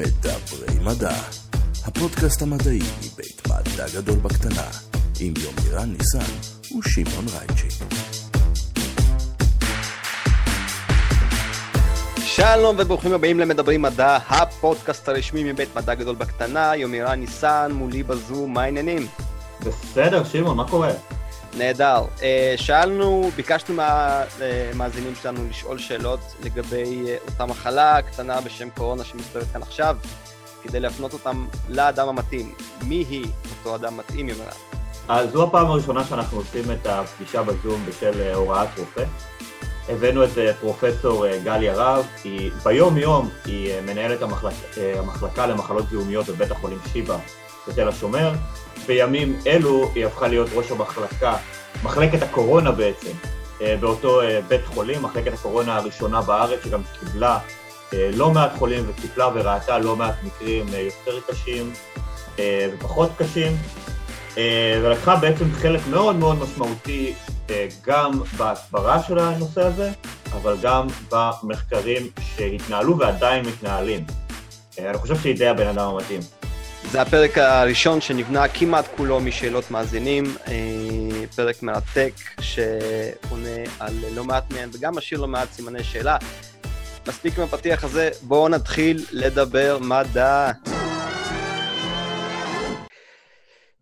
מדברי מדע, הפודקאסט המדעי מבית מדע גדול בקטנה, עם יומירן ניסן ושמעון רייצ'י. שלום וברוכים הבאים למדברי מדע, הפודקאסט הרשמי מבית מדע גדול בקטנה, יומירן ניסן, מולי בזום, מה העניינים? בסדר, שמעון, מה קורה? נהדר. אה, שאלנו, ביקשנו מהמאזינים שלנו לשאול שאלות לגבי אה, אותה מחלה קטנה בשם קורונה שמסתובבת כאן עכשיו, כדי להפנות אותם לאדם המתאים. מי היא אותו אדם מתאים, יאמר? אז זו הפעם הראשונה שאנחנו עושים את הפגישה בזום בשל אה, הוראת רופא. הבאנו את פרופסור גליה רב, היא ביום-יום היא מנהלת המחלק, המחלקה למחלות זיהומיות בבית החולים שיבא בתל השומר. בימים אלו היא הפכה להיות ראש המחלקה, מחלקת הקורונה בעצם, אה, באותו אה, בית חולים, מחלקת הקורונה הראשונה בארץ, שגם קיבלה אה, לא מעט חולים וטיפלה וראתה לא מעט מקרים יותר קשים ופחות קשים, ולקחה בעצם חלק מאוד מאוד משמעותי גם בהסברה של הנושא הזה, אבל גם במחקרים שהתנהלו ועדיין מתנהלים. אני חושב שהיא די הבן אדם המתאים. זה הפרק הראשון שנבנה כמעט כולו משאלות מאזינים, אה, פרק מרתק שעונה על לא מעט מהם וגם משאיר לא מעט סימני שאלה. מספיק עם הפתיח הזה, בואו נתחיל לדבר מדע.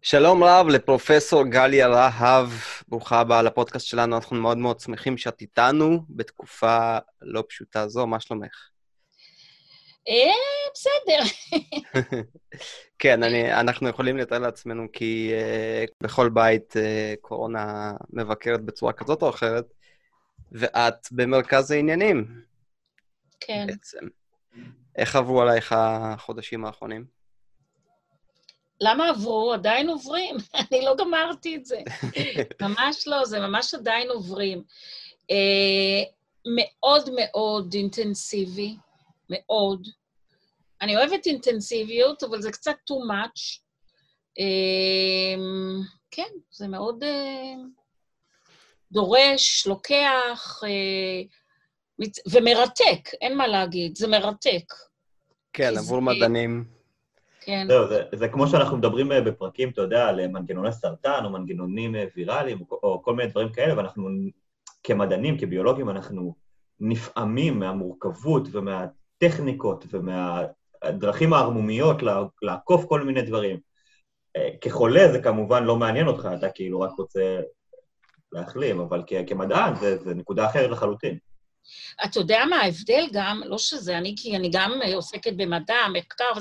שלום רב לפרופסור גליה רהב, ברוכה הבאה לפודקאסט שלנו, אנחנו מאוד מאוד שמחים שאת איתנו בתקופה לא פשוטה זו, מה שלומך? אה, בסדר. כן, אני, אנחנו יכולים לתאר לעצמנו כי uh, בכל בית uh, קורונה מבקרת בצורה כזאת או אחרת, ואת במרכז העניינים. כן. בעצם. איך עברו עלייך החודשים האחרונים? למה עברו? עדיין עוברים. אני לא גמרתי את זה. ממש לא, זה ממש עדיין עוברים. Uh, מאוד מאוד אינטנסיבי, מאוד. אני אוהבת אינטנסיביות, אבל זה קצת too much. אמ, כן, זה מאוד אה, דורש, לוקח, אה, ומרתק, אין מה להגיד, זה מרתק. כן, עבור מדענים. כן. זהו, זה, זה כמו שאנחנו מדברים אה, בפרקים, אתה יודע, על מנגנוני סרטן או מנגנונים ויראליים או, או כל מיני דברים כאלה, ואנחנו כמדענים, כביולוגים, אנחנו נפעמים מהמורכבות ומהטכניקות ומה... הדרכים הערמומיות לעקוף כל מיני דברים. אה, כחולה זה כמובן לא מעניין אותך, אתה כאילו רק רוצה להחלים, אבל כמדען זה, זה נקודה אחרת לחלוטין. אתה יודע מה ההבדל גם, לא שזה אני, כי אני גם עוסקת במדע, מחקר,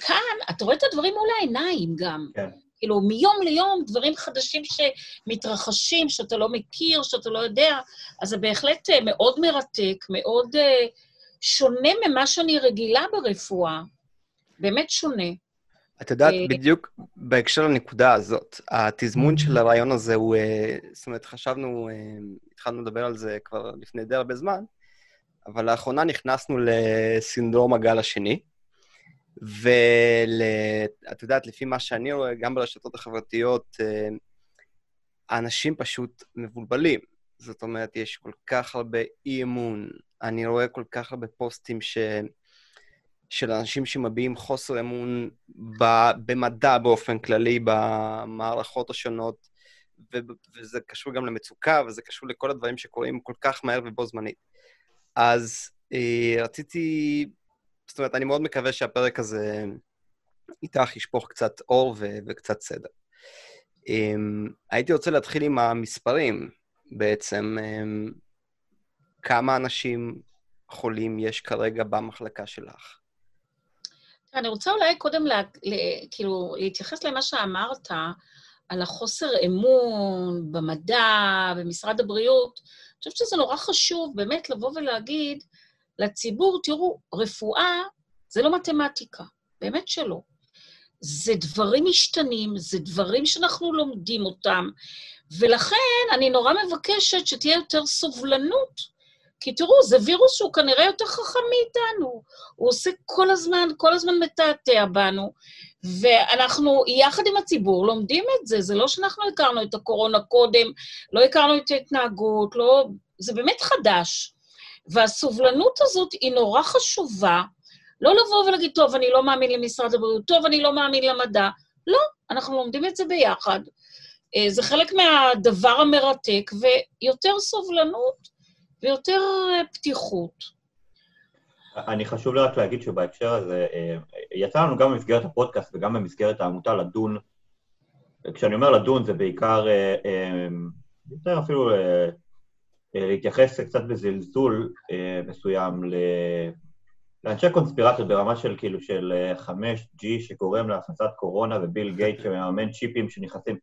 כאן אתה רואה את הדברים מול העיניים גם. כן. כאילו, מיום ליום דברים חדשים שמתרחשים, שאתה לא מכיר, שאתה לא יודע, אז זה בהחלט אה, מאוד מרתק, מאוד... Uh, שונה ממה שאני רגילה ברפואה. באמת שונה. את יודעת, אה, בדיוק בהקשר לנקודה הזאת, התזמון של הרעיון הזה הוא, אה, זאת אומרת, חשבנו, אה, התחלנו לדבר על זה כבר לפני די הרבה זמן, אבל לאחרונה נכנסנו לסינדרום הגל השני, ואת יודעת, לפי מה שאני רואה, גם ברשתות החברתיות, האנשים פשוט מבולבלים. זאת אומרת, יש כל כך הרבה אי-אמון, אני רואה כל כך הרבה פוסטים ש... של אנשים שמביעים חוסר אמון ב... במדע באופן כללי, במערכות השונות, ו... וזה קשור גם למצוקה, וזה קשור לכל הדברים שקורים כל כך מהר ובו זמנית. אז אה, רציתי, זאת אומרת, אני מאוד מקווה שהפרק הזה איתך ישפוך קצת אור ו... וקצת סדר. אה, הייתי רוצה להתחיל עם המספרים, בעצם. אה, כמה אנשים חולים יש כרגע במחלקה שלך? אני רוצה אולי קודם לה, לה, כאילו, להתייחס למה שאמרת על החוסר אמון במדע, במשרד הבריאות. אני חושבת שזה נורא חשוב באמת לבוא ולהגיד לציבור, תראו, רפואה זה לא מתמטיקה, באמת שלא. זה דברים משתנים, זה דברים שאנחנו לומדים אותם, ולכן אני נורא מבקשת שתהיה יותר סובלנות כי תראו, זה וירוס שהוא כנראה יותר חכם מאיתנו. הוא עושה כל הזמן, כל הזמן מתעתע בנו, ואנחנו יחד עם הציבור לומדים את זה. זה לא שאנחנו הכרנו את הקורונה קודם, לא הכרנו את ההתנהגות, לא... זה באמת חדש. והסובלנות הזאת היא נורא חשובה, לא לבוא ולהגיד, טוב, אני לא מאמין למשרד הבריאות, טוב, אני לא מאמין למדע. לא, אנחנו לומדים את זה ביחד. אה, זה חלק מהדבר המרתק, ויותר סובלנות ויותר אה, פתיחות. אני חשוב לי רק להגיד שבהקשר הזה, אה, יצא לנו גם במסגרת הפודקאסט וגם במסגרת העמותה לדון, כשאני אומר לדון זה בעיקר, יותר אפילו להתייחס קצת בזלזול מסוים לאנשי קונספירציות ברמה של כאילו של 5G שגורם להפצת קורונה וביל גייט שמממן צ'יפים שנכנסים.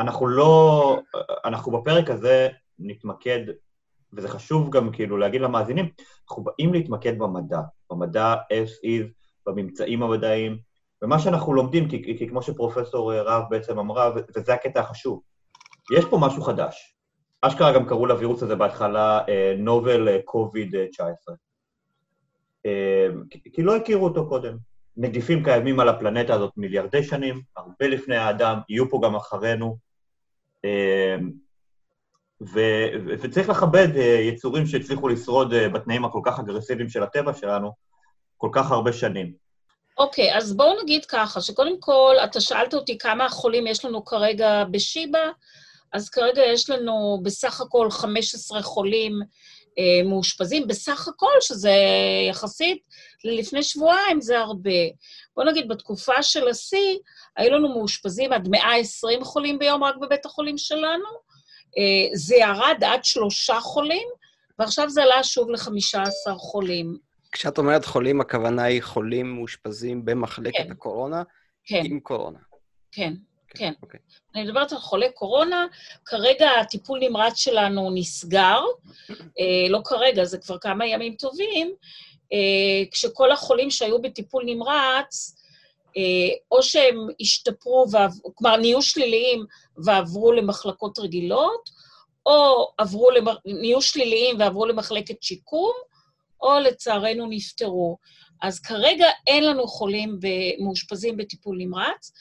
אנחנו לא, אנחנו בפרק הזה נתמקד, וזה חשוב גם כאילו להגיד למאזינים, אנחנו באים להתמקד במדע, במדע as is, בממצאים המדעיים, ומה שאנחנו לומדים, כי, כי כמו שפרופסור רהב בעצם אמרה, וזה הקטע החשוב, יש פה משהו חדש. אשכרה גם קראו לווירוס הזה בהתחלה נובל קוביד 19. כי לא הכירו אותו קודם. נגיפים קיימים על הפלנטה הזאת מיליארדי שנים, הרבה לפני האדם, יהיו פה גם אחרינו, ו- וצריך לכבד אה, יצורים שהצליחו לשרוד אה, בתנאים הכל כך אגרסיביים של הטבע שלנו כל כך הרבה שנים. אוקיי, okay, אז בואו נגיד ככה, שקודם כל, אתה שאלת אותי כמה חולים יש לנו כרגע בשיבא, אז כרגע יש לנו בסך הכל 15 חולים אה, מאושפזים בסך הכל, שזה יחסית לפני שבועיים זה הרבה. בוא נגיד, בתקופה של השיא, היו לנו מאושפזים עד 120 חולים ביום רק בבית החולים שלנו, אה, זה ירד עד שלושה חולים, ועכשיו זה עלה שוב ל-15 חולים. כשאת אומרת חולים, הכוונה היא חולים מאושפזים במחלקת כן. הקורונה? כן. עם קורונה. כן. כן. Okay. אוקיי. אני מדברת על חולי קורונה, כרגע הטיפול נמרץ שלנו נסגר, אה, לא כרגע, זה כבר כמה ימים טובים, אה, כשכל החולים שהיו בטיפול נמרץ, או שהם השתפרו, כלומר, נהיו שליליים ועברו למחלקות רגילות, או עברו, למ... נהיו שליליים ועברו למחלקת שיקום, או לצערנו נפטרו. אז כרגע אין לנו חולים מאושפזים בטיפול נמרץ.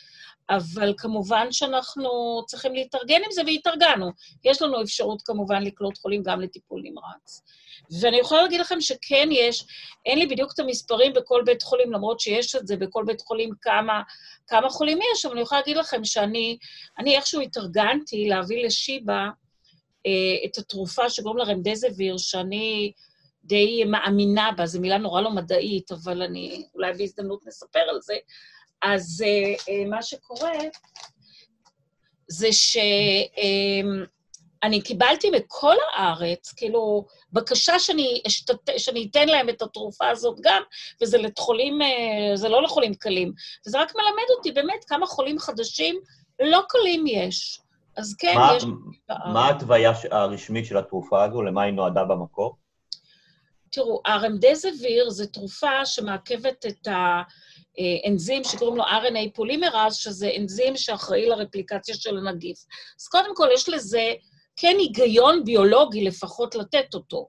אבל כמובן שאנחנו צריכים להתארגן עם זה, והתארגנו. יש לנו אפשרות כמובן לקלוט חולים גם לטיפול נמרץ. ואני יכולה להגיד לכם שכן יש, אין לי בדיוק את המספרים בכל בית חולים, למרות שיש את זה בכל בית חולים כמה, כמה חולים יש, אבל אני יכולה להגיד לכם שאני אני איכשהו התארגנתי להביא לשיבא אה, את התרופה שקוראים לה רמדזוויר, שאני די מאמינה בה, זו מילה נורא לא מדעית, אבל אני אולי בהזדמנות נספר על זה. אז uh, uh, מה שקורה זה שאני אמ, uh, קיבלתי מכל הארץ, כאילו, בקשה שאני, אשתת... שאני אתן להם את התרופה הזאת גם, וזה לחולים, uh, זה לא לחולים קלים. וזה רק מלמד אותי באמת כמה חולים חדשים לא קלים יש. אז כן, מה, יש... מה ההתוויה הרשמית של התרופה הזו? למה היא נועדה במקור? תראו, הרמדזוויר זו תרופה שמעכבת את ה... אנזים שקוראים לו RNA פולימרז, שזה אנזים שאחראי לרפליקציה של הנגיף. אז קודם כל, יש לזה כן היגיון ביולוגי לפחות לתת אותו.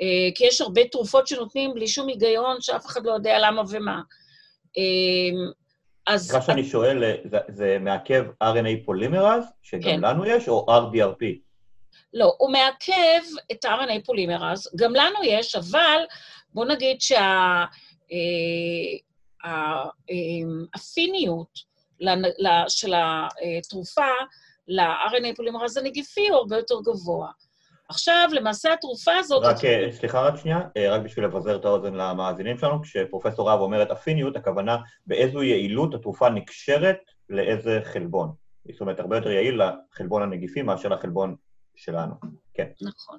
אה, כי יש הרבה תרופות שנותנים בלי שום היגיון, שאף אחד לא יודע למה ומה. אה, אז... סליחה שאני שואל, זה, זה מעכב RNA פולימרז, שגם כן. לנו יש, או RDRP? לא, הוא מעכב את ה-RNA פולימרז, גם לנו יש, אבל בוא נגיד שה... אה, האפיניות של התרופה ל-RNA פולימרז הנגיפי הוא הרבה יותר גבוה. עכשיו, למעשה התרופה הזאת... רק, התרופה... סליחה רק שנייה, אה, רק בשביל לבזר את האוזן למאזינים שלנו, כשפרופסור רב אומרת אפיניות, הכוונה באיזו יעילות התרופה נקשרת לאיזה חלבון. זאת אומרת, הרבה יותר יעיל לחלבון הנגיפי מאשר לחלבון שלנו. כן. נכון.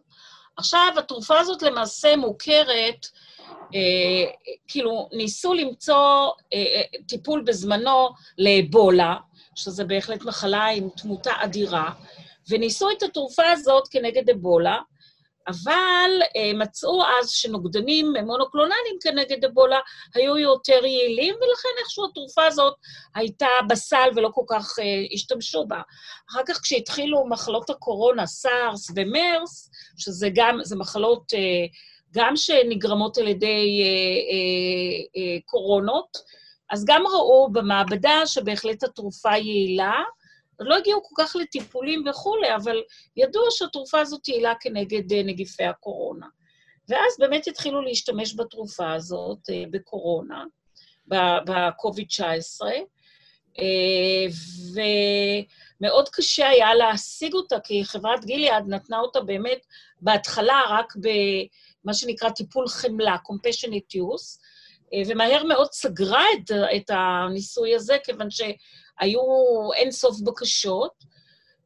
עכשיו, התרופה הזאת למעשה מוכרת אה, כאילו, ניסו למצוא אה, אה, טיפול בזמנו לאבולה, שזה בהחלט מחלה עם תמותה אדירה, וניסו את התרופה הזאת כנגד אבולה, אבל אה, מצאו אז שנוגדנים מונוקלונליים כנגד אבולה היו יותר יעילים, ולכן איכשהו התרופה הזאת הייתה בסל ולא כל כך אה, השתמשו בה. אחר כך כשהתחילו מחלות הקורונה, סארס ומרס, שזה גם, זה מחלות אה, גם שנגרמות על ידי אה, אה, אה, קורונות, אז גם ראו במעבדה שבהחלט התרופה יעילה. לא הגיעו כל כך לטיפולים וכולי, אבל ידוע שהתרופה הזאת יעילה כנגד אה, נגיפי הקורונה. ואז באמת התחילו להשתמש בתרופה הזאת אה, בקורונה, ב-COVID-19, ומאוד קשה היה להשיג אותה, כי חברת גיליאד נתנה אותה באמת בהתחלה רק במה שנקרא טיפול חמלה, compassionate use, ומהר מאוד סגרה את, את הניסוי הזה, כיוון שהיו אין סוף בקשות,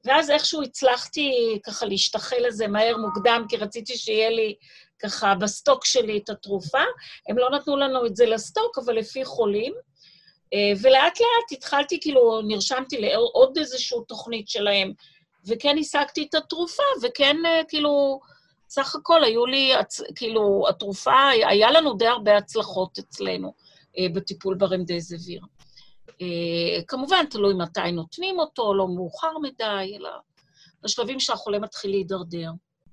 ואז איכשהו הצלחתי ככה להשתחל לזה מהר מוקדם, כי רציתי שיהיה לי ככה בסטוק שלי את התרופה. הם לא נתנו לנו את זה לסטוק, אבל לפי חולים. אה, ולאט לאט התחלתי, כאילו, נרשמתי לעוד איזושהי תוכנית שלהם, וכן השגתי את התרופה, וכן, אה, כאילו, סך הכל היו לי, כאילו, התרופה, היה לנו די הרבה הצלחות אצלנו אה, בטיפול ברמדזביר. כמובן, תלוי מתי נותנים אותו, לא מאוחר מדי, אלא בשלבים שהחולה מתחיל להידרדר.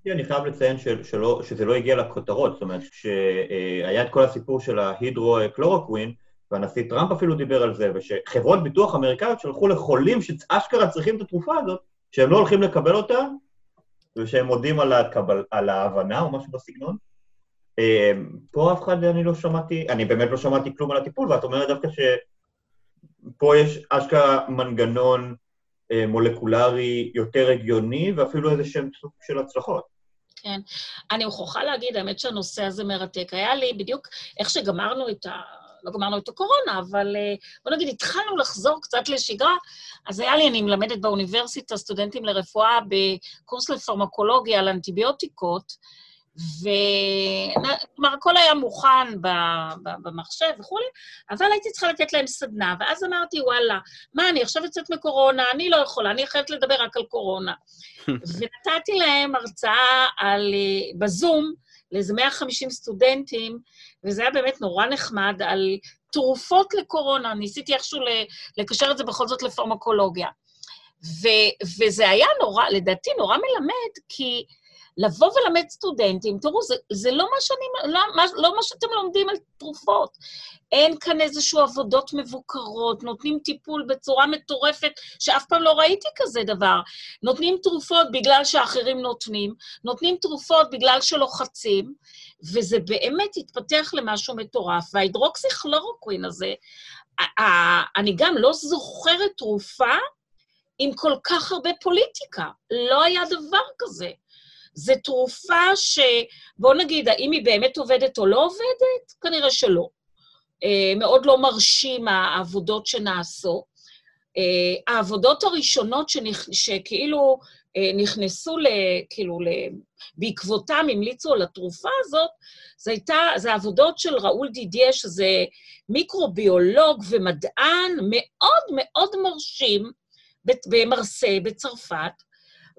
אני חייב לציין שלא, שזה לא הגיע לכותרות, זאת אומרת, שהיה את כל הסיפור של ההידרו-קלורוקווין, והנשיא טראמפ אפילו דיבר על זה, ושחברות ביטוח אמריקאיות שלחו לחולים שאשכרה צריכים את התרופה הזאת, שהם לא הולכים לקבל אותה, ושהם מודים על, הקבל, על ההבנה או משהו בסגנון. אה, פה אף אחד, אני לא שמעתי, אני באמת לא שמעתי כלום על הטיפול, ואת אומרת דווקא שפה יש אשכרה מנגנון אה, מולקולרי יותר הגיוני, ואפילו איזה שם סוג של הצלחות. כן. אני מוכרחה להגיד, האמת שהנושא הזה מרתק. היה לי בדיוק, איך שגמרנו את ה... לא גמרנו את הקורונה, אבל אה, בוא נגיד, התחלנו לחזור קצת לשגרה, אז היה לי, אני מלמדת באוניברסיטה סטודנטים לרפואה בקורס לפרמקולוגיה על אנטיביוטיקות, וכלומר, הכל היה מוכן במחשב וכולי, אבל הייתי צריכה לתת להם סדנה, ואז אמרתי, וואלה, מה, אני עכשיו יוצאת מקורונה, אני לא יכולה, אני חייבת לדבר רק על קורונה. ונתתי להם הרצאה על, אה, בזום, לאיזה 150 סטודנטים, וזה היה באמת נורא נחמד, על תרופות לקורונה. ניסיתי איכשהו לקשר את זה בכל זאת לפרמקולוגיה. ו- וזה היה נורא, לדעתי, נורא מלמד, כי לבוא ולמד סטודנטים, תראו, זה, זה לא, מה שאני, לא, מה, לא מה שאתם לומדים על תרופות. אין כאן איזשהו עבודות מבוקרות, נותנים טיפול בצורה מטורפת, שאף פעם לא ראיתי כזה דבר. נותנים תרופות בגלל שאחרים נותנים, נותנים תרופות בגלל שלוחצים, וזה באמת התפתח למשהו מטורף. וההידרוקסיכלורוקווין הזה, אני גם לא זוכרת תרופה עם כל כך הרבה פוליטיקה. לא היה דבר כזה. זו תרופה ש... בואו נגיד, האם היא באמת עובדת או לא עובדת? כנראה שלא. אה, מאוד לא מרשים העבודות שנעשו. אה, העבודות הראשונות שנכ... שכאילו אה, נכנסו, ל... כאילו, ל... בעקבותם המליצו על התרופה הזאת, זה הייתה, זה עבודות של ראול דידיה, שזה מיקרוביולוג ומדען מאוד מאוד מרשים במרסיי, בצרפת,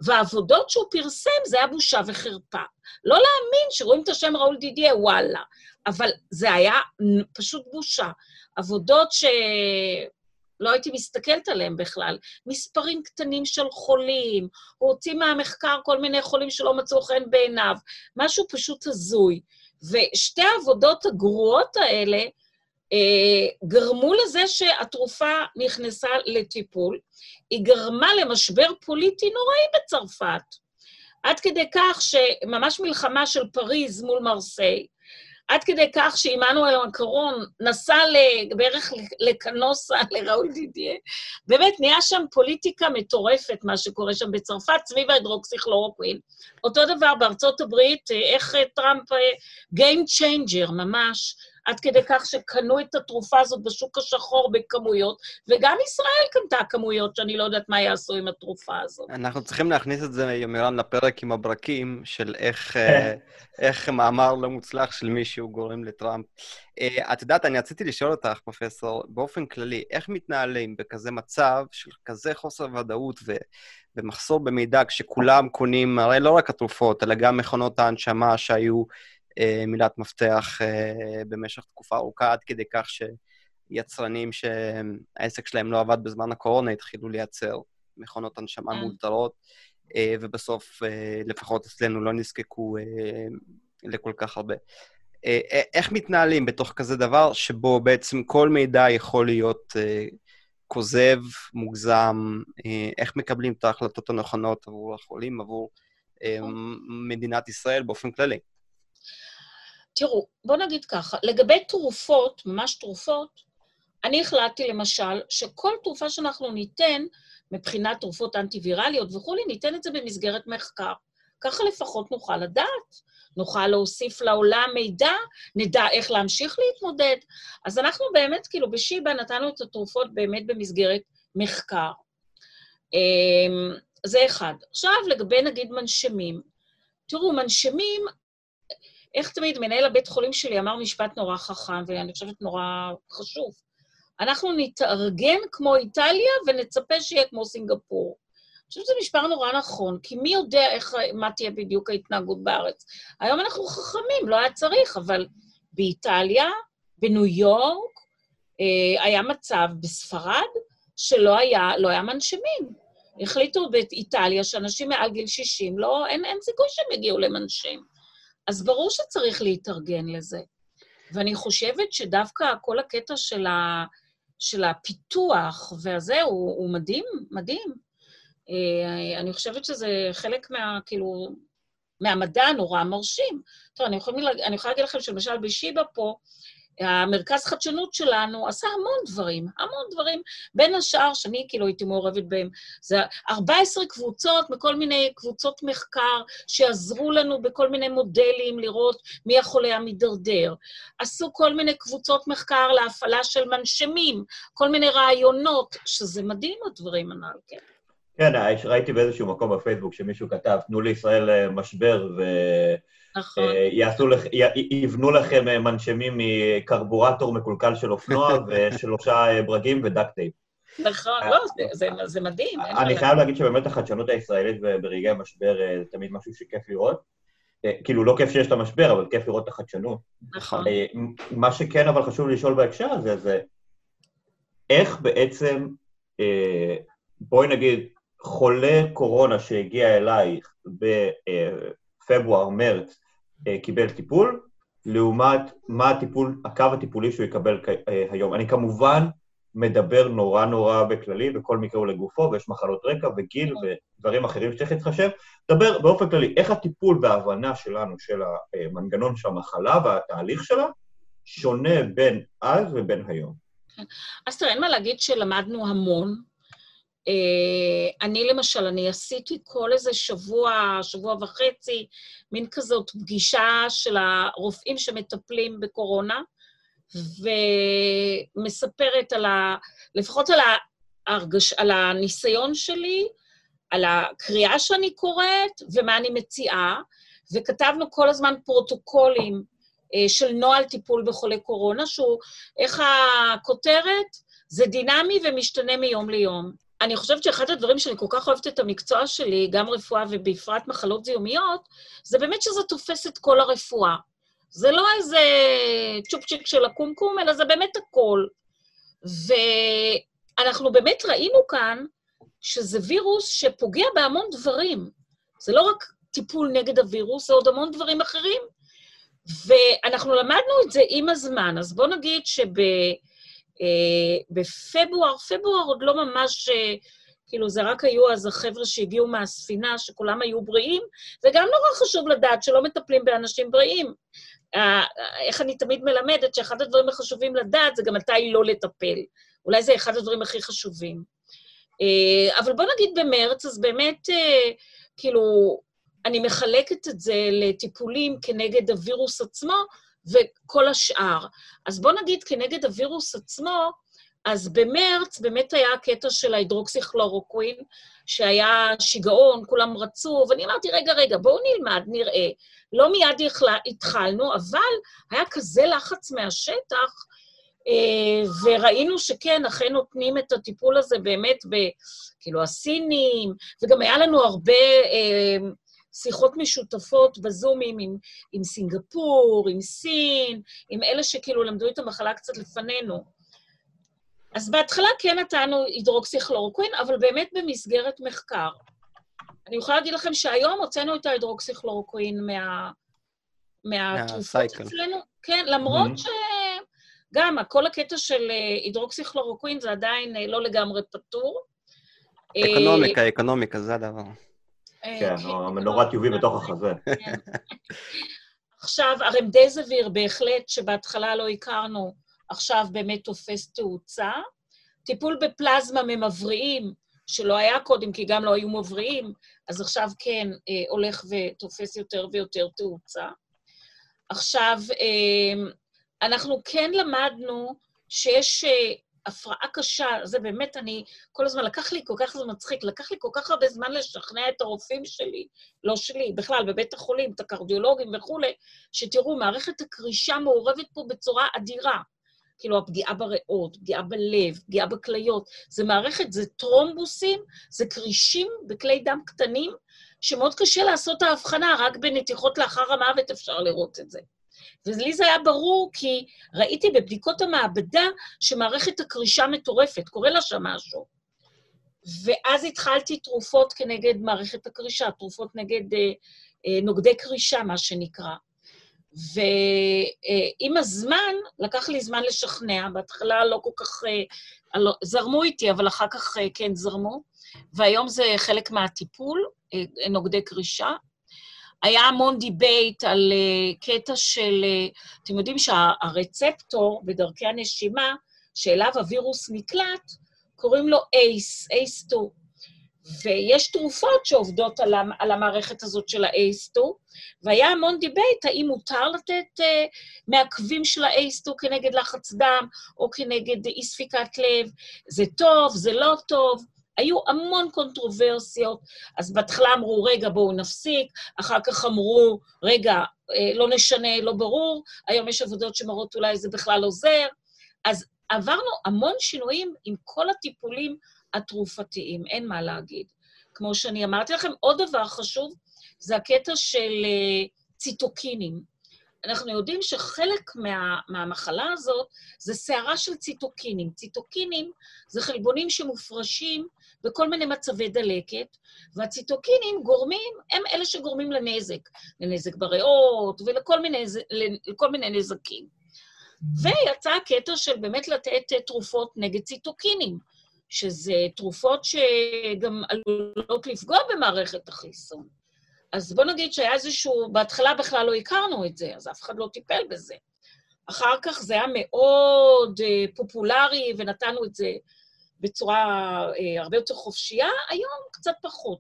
והעבודות שהוא פרסם זה היה בושה וחרפה. לא להאמין שרואים את השם ראול דידיה, וואלה. אבל זה היה פשוט בושה. עבודות שלא הייתי מסתכלת עליהן בכלל. מספרים קטנים של חולים, הוא הוציא מהמחקר כל מיני חולים שלא מצאו חן בעיניו, משהו פשוט הזוי. ושתי העבודות הגרועות האלה גרמו לזה שהתרופה נכנסה לטיפול. היא גרמה למשבר פוליטי נוראי בצרפת, עד כדי כך שממש מלחמה של פריז מול מרסיי, עד כדי כך שעמנואל מקרון נסע בערך לקנוסה, לראול דידיה. באמת, נהיה שם פוליטיקה מטורפת, מה שקורה שם בצרפת, סביב ההידרוקסיכלורוקווין. אותו דבר בארצות הברית, איך טראמפ, Game Changer, ממש. עד כדי כך שקנו את התרופה הזאת בשוק השחור בכמויות, וגם ישראל קנתה כמויות שאני לא יודעת מה יעשו עם התרופה הזאת. אנחנו צריכים להכניס את זה, יומירן, לפרק עם הברקים, של איך, אה, איך מאמר לא מוצלח של מישהו גורם לטראמפ. אה, את יודעת, אני רציתי לשאול אותך, פרופסור, באופן כללי, איך מתנהלים בכזה מצב של כזה חוסר ודאות ו... ומחסור במידע, כשכולם קונים, הרי לא רק התרופות, אלא גם מכונות ההנשמה שהיו מילת מפתח אה, במשך תקופה ארוכה, עד כדי כך שיצרנים שהעסק שלהם לא עבד בזמן הקורונה התחילו לייצר מכונות הנשמה כן. מאולתרות, אה, ובסוף, לפחות אצלנו, לא נזקקו לכל כך הרבה. איך מתנהלים בתוך כזה דבר שבו בעצם כל מידע יכול להיות כוזב, מוגזם, איך מקבלים את ההחלטות הנכונות עבור החולים, עבור מדינת ישראל באופן כללי? תראו, בואו נגיד ככה, לגבי תרופות, ממש תרופות, אני החלטתי למשל שכל תרופה שאנחנו ניתן, מבחינת תרופות אנטיווירליות וכולי, ניתן את זה במסגרת מחקר. ככה לפחות נוכל לדעת, נוכל להוסיף לעולם מידע, נדע איך להמשיך להתמודד. אז אנחנו באמת, כאילו, בשיבא נתנו את התרופות באמת במסגרת מחקר. אמ, זה אחד. עכשיו, לגבי נגיד מנשמים. תראו, מנשמים, איך תמיד מנהל הבית חולים שלי אמר משפט נורא חכם, ואני חושבת נורא חשוב. אנחנו נתארגן כמו איטליה ונצפה שיהיה כמו סינגפור. אני חושבת שזה משפר נורא נכון, כי מי יודע איך, מה תהיה בדיוק ההתנהגות בארץ. היום אנחנו חכמים, לא היה צריך, אבל באיטליה, בניו יורק, אה, היה מצב בספרד שלא היה, לא היה מנשמים. החליטו באיטליה שאנשים מעל גיל 60, לא, אין, אין סיכוי שהם יגיעו למנשים. אז ברור שצריך להתארגן לזה. ואני חושבת שדווקא כל הקטע של, ה, של הפיתוח והזה הוא, הוא מדהים, מדהים. אה, אני חושבת שזה חלק מה, כאילו, מהמדע הנורא מרשים. טוב, אני יכולה, להגיד לכם שלמשל בשיבא פה, המרכז חדשנות שלנו עשה המון דברים, המון דברים, בין השאר שאני כאילו הייתי מעורבת בהם. זה 14 קבוצות מכל מיני קבוצות מחקר שעזרו לנו בכל מיני מודלים לראות מי החולה המידרדר. עשו כל מיני קבוצות מחקר להפעלה של מנשמים, כל מיני רעיונות, שזה מדהים הדברים הנ"ל, כן. כן, ראיתי באיזשהו מקום בפייסבוק שמישהו כתב, תנו לישראל אה, משבר ו... נכון. אה, יעשו לכ... יבנו לכם אה, מנשמים מקרבורטור מקולקל של אופנוע ושלושה ברגים ו duct tape. נכון, לא, זה, זה, זה מדהים. אני חייב להגיד שבאמת החדשנות הישראלית ברגעי המשבר זה תמיד משהו שכיף לראות. כאילו, לא כיף שיש את המשבר, אבל כיף לראות את החדשנות. נכון. מה שכן אבל חשוב לשאול בהקשר הזה, זה איך בעצם, בואי נגיד, חולה קורונה שהגיע אלייך בפברואר, מרץ, אה, קיבל טיפול, לעומת מה הטיפול, הקו הטיפולי שהוא יקבל אה, היום. אני כמובן מדבר נורא נורא בכללי, וכל מקרה הוא לגופו, ויש מחלות רקע וגיל ודברים אחרים שצריך להתחשב. דבר באופן כללי, איך הטיפול בהבנה שלנו של המנגנון של המחלה והתהליך שלה שונה בין אז ובין היום. כן. אז תראה, אין מה להגיד שלמדנו המון, אני למשל, אני עשיתי כל איזה שבוע, שבוע וחצי, מין כזאת פגישה של הרופאים שמטפלים בקורונה, ומספרת על ה... לפחות על, ההרגש, על הניסיון שלי, על הקריאה שאני קוראת ומה אני מציעה, וכתבנו כל הזמן פרוטוקולים אה, של נוהל טיפול בחולי קורונה, שהוא, איך הכותרת? זה דינמי ומשתנה מיום ליום. אני חושבת שאחד הדברים שאני כל כך אוהבת את המקצוע שלי, גם רפואה ובפרט מחלות זיהומיות, זה באמת שזה תופס את כל הרפואה. זה לא איזה צ'ופצ'יק של הקומקום, אלא זה באמת הכול. ואנחנו באמת ראינו כאן שזה וירוס שפוגע בהמון דברים. זה לא רק טיפול נגד הווירוס, זה עוד המון דברים אחרים. ואנחנו למדנו את זה עם הזמן. אז בואו נגיד שב... אה, בפברואר, פברואר עוד לא ממש, אה, כאילו, זה רק היו אז החבר'ה שהגיעו מהספינה, שכולם היו בריאים, וגם נורא חשוב לדעת שלא מטפלים באנשים בריאים. אה, איך אני תמיד מלמדת, שאחד הדברים החשובים לדעת זה גם מתי לא לטפל. אולי זה אחד הדברים הכי חשובים. אבל בוא נגיד במרץ, אז באמת, כאילו, אני מחלקת את זה לטיפולים כנגד הווירוס עצמו, וכל השאר. אז בוא נגיד כנגד הווירוס עצמו, אז במרץ באמת היה הקטע של ההידרוקסיכלורוקווין, שהיה שיגעון, כולם רצו, ואני אמרתי, רגע, רגע, בואו נלמד, נראה. לא מיד התחלנו, אבל היה כזה לחץ מהשטח, אה, וראינו שכן, אכן נותנים את הטיפול הזה באמת ב... כאילו, הסינים, וגם היה לנו הרבה... אה, שיחות משותפות בזומים עם, עם סינגפור, עם סין, עם אלה שכאילו למדו את המחלה קצת לפנינו. אז בהתחלה כן נתנו הידרוקסיכלורוקווין, אבל באמת במסגרת מחקר. אני יכולה להגיד לכם שהיום הוצאנו את ההידרוקסיכלורוקווין מה... מהתרופות אצלנו. כן, למרות mm-hmm. שגם כל הקטע של אה, הידרוקסיכלורוקווין זה עדיין אה, לא לגמרי פתור. אקונומיקה, אקונומיקה, זה הדבר. כן, או כן, המנורת UV בתוך החזה. כן. עכשיו, הרמדזביר בהחלט, שבהתחלה לא הכרנו, עכשיו באמת תופס תאוצה. טיפול בפלזמה ממבריאים, שלא היה קודם, כי גם לא היו מבריאים, אז עכשיו כן אה, הולך ותופס יותר ויותר תאוצה. עכשיו, אה, אנחנו כן למדנו שיש אה, הפרעה קשה, זה באמת, אני, כל הזמן, לקח לי כל כך, זה מצחיק, לקח לי כל כך הרבה זמן לשכנע את הרופאים שלי, לא שלי, בכלל, בבית החולים, את הקרדיולוגים וכולי, שתראו, מערכת הקרישה מעורבת פה בצורה אדירה. כאילו, הפגיעה בריאות, פגיעה בלב, פגיעה בכליות. זה מערכת, זה טרומבוסים, זה קרישים בכלי דם קטנים, שמאוד קשה לעשות את ההבחנה, רק בנתיחות לאחר המוות אפשר לראות את זה. ולי זה היה ברור כי ראיתי בבדיקות המעבדה שמערכת הקרישה מטורפת, קורה לה שם משהו. ואז התחלתי תרופות כנגד מערכת הקרישה, תרופות נגד אה, אה, נוגדי קרישה, מה שנקרא. ועם הזמן, לקח לי זמן לשכנע, בהתחלה לא כל כך... אה, לא, זרמו איתי, אבל אחר כך אה, כן זרמו, והיום זה חלק מהטיפול, אה, נוגדי קרישה. היה המון debate על קטע של, אתם יודעים שה receptor בדרכי הנשימה, שאליו הווירוס נקלט, קוראים לו ACE, ACE2. ויש תרופות שעובדות על, על המערכת הזאת של ה-ACE2, והיה המון debate האם מותר לתת uh, מעכבים של ה-ACE2 כנגד לחץ דם או כנגד אי ספיקת לב, זה טוב, זה לא טוב. היו המון קונטרוברסיות, אז בהתחלה אמרו, רגע, בואו נפסיק, אחר כך אמרו, רגע, אה, לא נשנה, לא ברור, היום יש עבודות שמראות אולי זה בכלל עוזר. אז עברנו המון שינויים עם כל הטיפולים התרופתיים, אין מה להגיד. כמו שאני אמרתי לכם, עוד דבר חשוב זה הקטע של אה, ציטוקינים. אנחנו יודעים שחלק מה, מהמחלה הזאת זה סערה של ציטוקינים. ציטוקינים זה חלבונים שמופרשים בכל מיני מצבי דלקת, והציטוקינים גורמים, הם אלה שגורמים לנזק, לנזק בריאות ולכל מיני, לכל מיני נזקים. ויצא הקטע של באמת לתת תרופות נגד ציטוקינים. שזה תרופות שגם עלולות לפגוע במערכת החיסון. אז בוא נגיד שהיה איזשהו, בהתחלה בכלל לא הכרנו את זה, אז אף אחד לא טיפל בזה. אחר כך זה היה מאוד uh, פופולרי, ונתנו את זה בצורה uh, הרבה יותר חופשייה, היום קצת פחות.